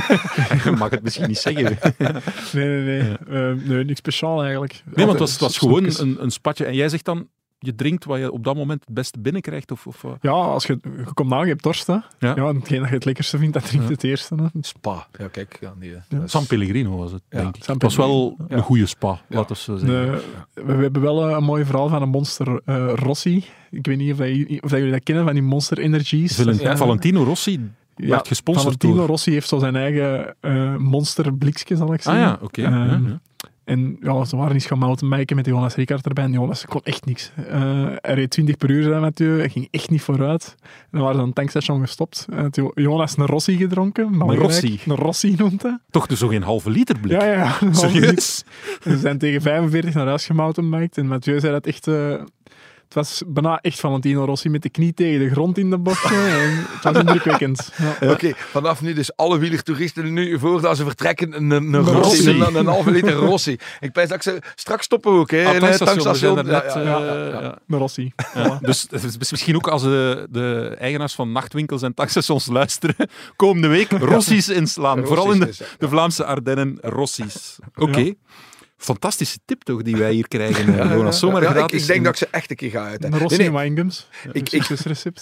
[LAUGHS] Je mag het misschien niet zeggen. Nee, nee, nee. Eh, nee, niks speciaal eigenlijk. Nee, want het was, het was gewoon een, een spatje. En jij zegt dan, je drinkt wat je op dat moment het beste binnenkrijgt? Of, of, eh, Ja, als je, je komt aan, je hebt dorst. Hè. Ja. Ja. en hetgeen dat je het lekkerste vindt, dat drinkt Ja. het eerste. Hè. Spa. Ja, kijk. Ja, die, Ja. dat is- San Pellegrino was het, Ja, denk ik. Het was wel een goede spa, laten we zo zeggen. De- we, we hebben wel eh, een mooi verhaal van een monster eh, Rossi. Ik weet niet of, dat, of dat jullie dat kennen, van die Monster Energies. Valen- Valentino Rossi ja, werd gesponsord Valentino door... Rossi heeft zo zijn eigen eh monster zal ik Ah zeggen. ja, oké. ja, Ehm, ja. En ja, ze waren eens gaan mountainbiken met Jonas Ricard erbij. En Jonas kon echt niks. Eh, hij reed 20 per uur, zijn Mathieu. Hij ging echt niet vooruit. En dan waren ze aan het tankstation gestopt. En had Jo- Jonas een Rossi gedronken. belangrijk. Rossi? Een Rossi noemt hij. Toch dus zo geen halve liter blik? Ja, ja, ja. Serieus? Ze zijn tegen 45 naar huis gemountainbiked. En Mathieu zei dat echt... eh, het was bijna echt Valentino Rossi met de knie tegen de grond in de bochten. en het was indrukwekkend. [LAUGHS] Ja. Oké, vanaf nu dus alle wielertoeristen nu voordat ze vertrekken een, een, een Rossi. Rossi, een, een halve liter Rossi. Ik pijs dat ik ze straks stoppen ook, hè, Ah, in het tankstation, er Ja, net, ja, eh, ja, ja. ja. Een Rossi. Ja, dus misschien ook als de, de eigenaars van nachtwinkels en tankstations luisteren, [LAUGHS] komende week Rossi's inslaan. Vooral in de, Rossi's, ja. de Vlaamse Ardennen, Rossi's. Oké. Fantastische tip toch die wij hier krijgen, [LAUGHS] eh. Zomaar Ja, ik, gratis. ik denk in- dat ik ze echt een keer ga uit. Een Rossi en Wijngums. Ik- Een ik-.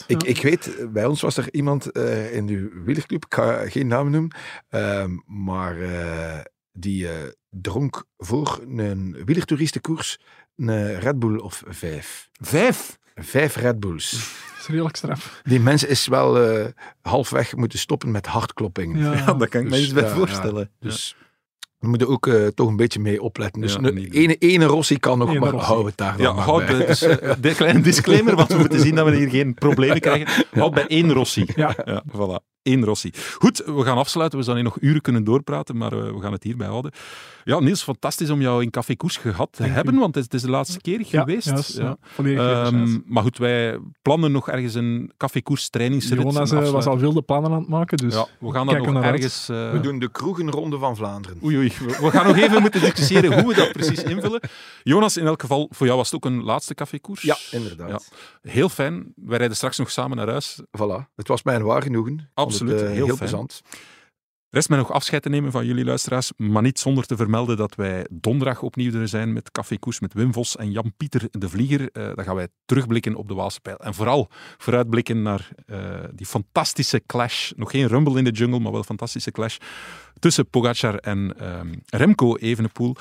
Ik, Ja. ik weet, bij ons was er iemand eh, in de wielerclub, ik ga geen naam noemen, ehm, maar eh, die eh, dronk voor een wielertoeristenkoers een Red Bull of vijf. Vijf. Vijf Red Bulls. Dat is redelijk straf. Die mens is wel eh, halfweg moeten stoppen met hartkloppingen. Ja. [LAUGHS] Ja, daar kan ik me Dus, iets bij ja, voorstellen. ja. Dus we moeten ook eh, toch een beetje mee opletten. Dus Ja, een niet ene, ene Rossi kan nog, Ene maar Rossi. hou het daar Ja, dan maar houd bij. Dus, [LAUGHS] de kleine disclaimer, want we moeten zien dat we hier geen problemen krijgen. Houd bij één Rossi. Ja. Ja, voilà. Eén Rossi. Goed, we gaan afsluiten. We zouden hier nog uren kunnen doorpraten, maar eh, we gaan het hierbij houden. Ja, Niels, fantastisch om jou in Café Koers gehad te Dank hebben, u. want het is, het is de laatste keer Ja, geweest. juist, Ja. ja. Volledig Ehm, wederzijds. maar goed, wij plannen nog ergens een Café Koers trainingsrit. Jonas eh, was afsluiting. al wilde plannen aan het maken, dus Ja, we gaan dat nog ergens... eh, We doen de kroegenronde van Vlaanderen. Oei, oei. We we gaan nog even moeten discussiëren hoe we dat precies invullen. Jonas, in elk geval, voor jou was het ook een laatste cafékoers. Ja, inderdaad. Heel fijn. Wij rijden straks nog samen naar huis. Voilà. Het was mij een waar genoegen. Absoluut, Het, eh, heel heel fijn. plezant. Rest mij nog afscheid te nemen van jullie luisteraars, maar niet zonder te vermelden dat wij donderdag opnieuw er zijn met Café Koers met Wim Vos en Jan-Pieter de Vlieger. Eh dan gaan wij terugblikken op de Waalse Pijl. En vooral vooruitblikken naar eh, die fantastische clash. Nog geen rumble in de jungle, maar wel een fantastische clash tussen Pogacar en ehm, Remco Evenepoel.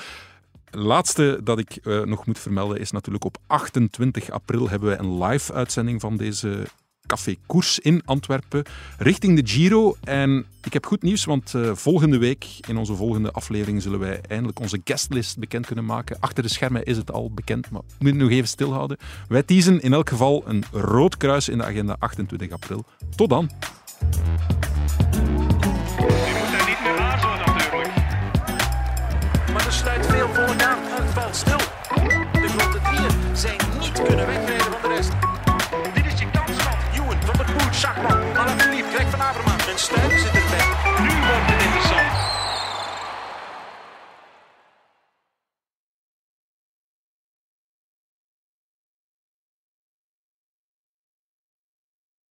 Laatste dat ik eh, nog moet vermelden is natuurlijk op 28 april hebben wij een live uitzending van deze Café Koers in Antwerpen richting de Giro. En ik heb goed nieuws, want eh, volgende week in onze volgende aflevering zullen wij eindelijk onze guestlist bekend kunnen maken. Achter de schermen is het al bekend, maar we moeten nog even stilhouden. Wij teasen in elk geval een rood kruis in de agenda 28 april. Tot dan!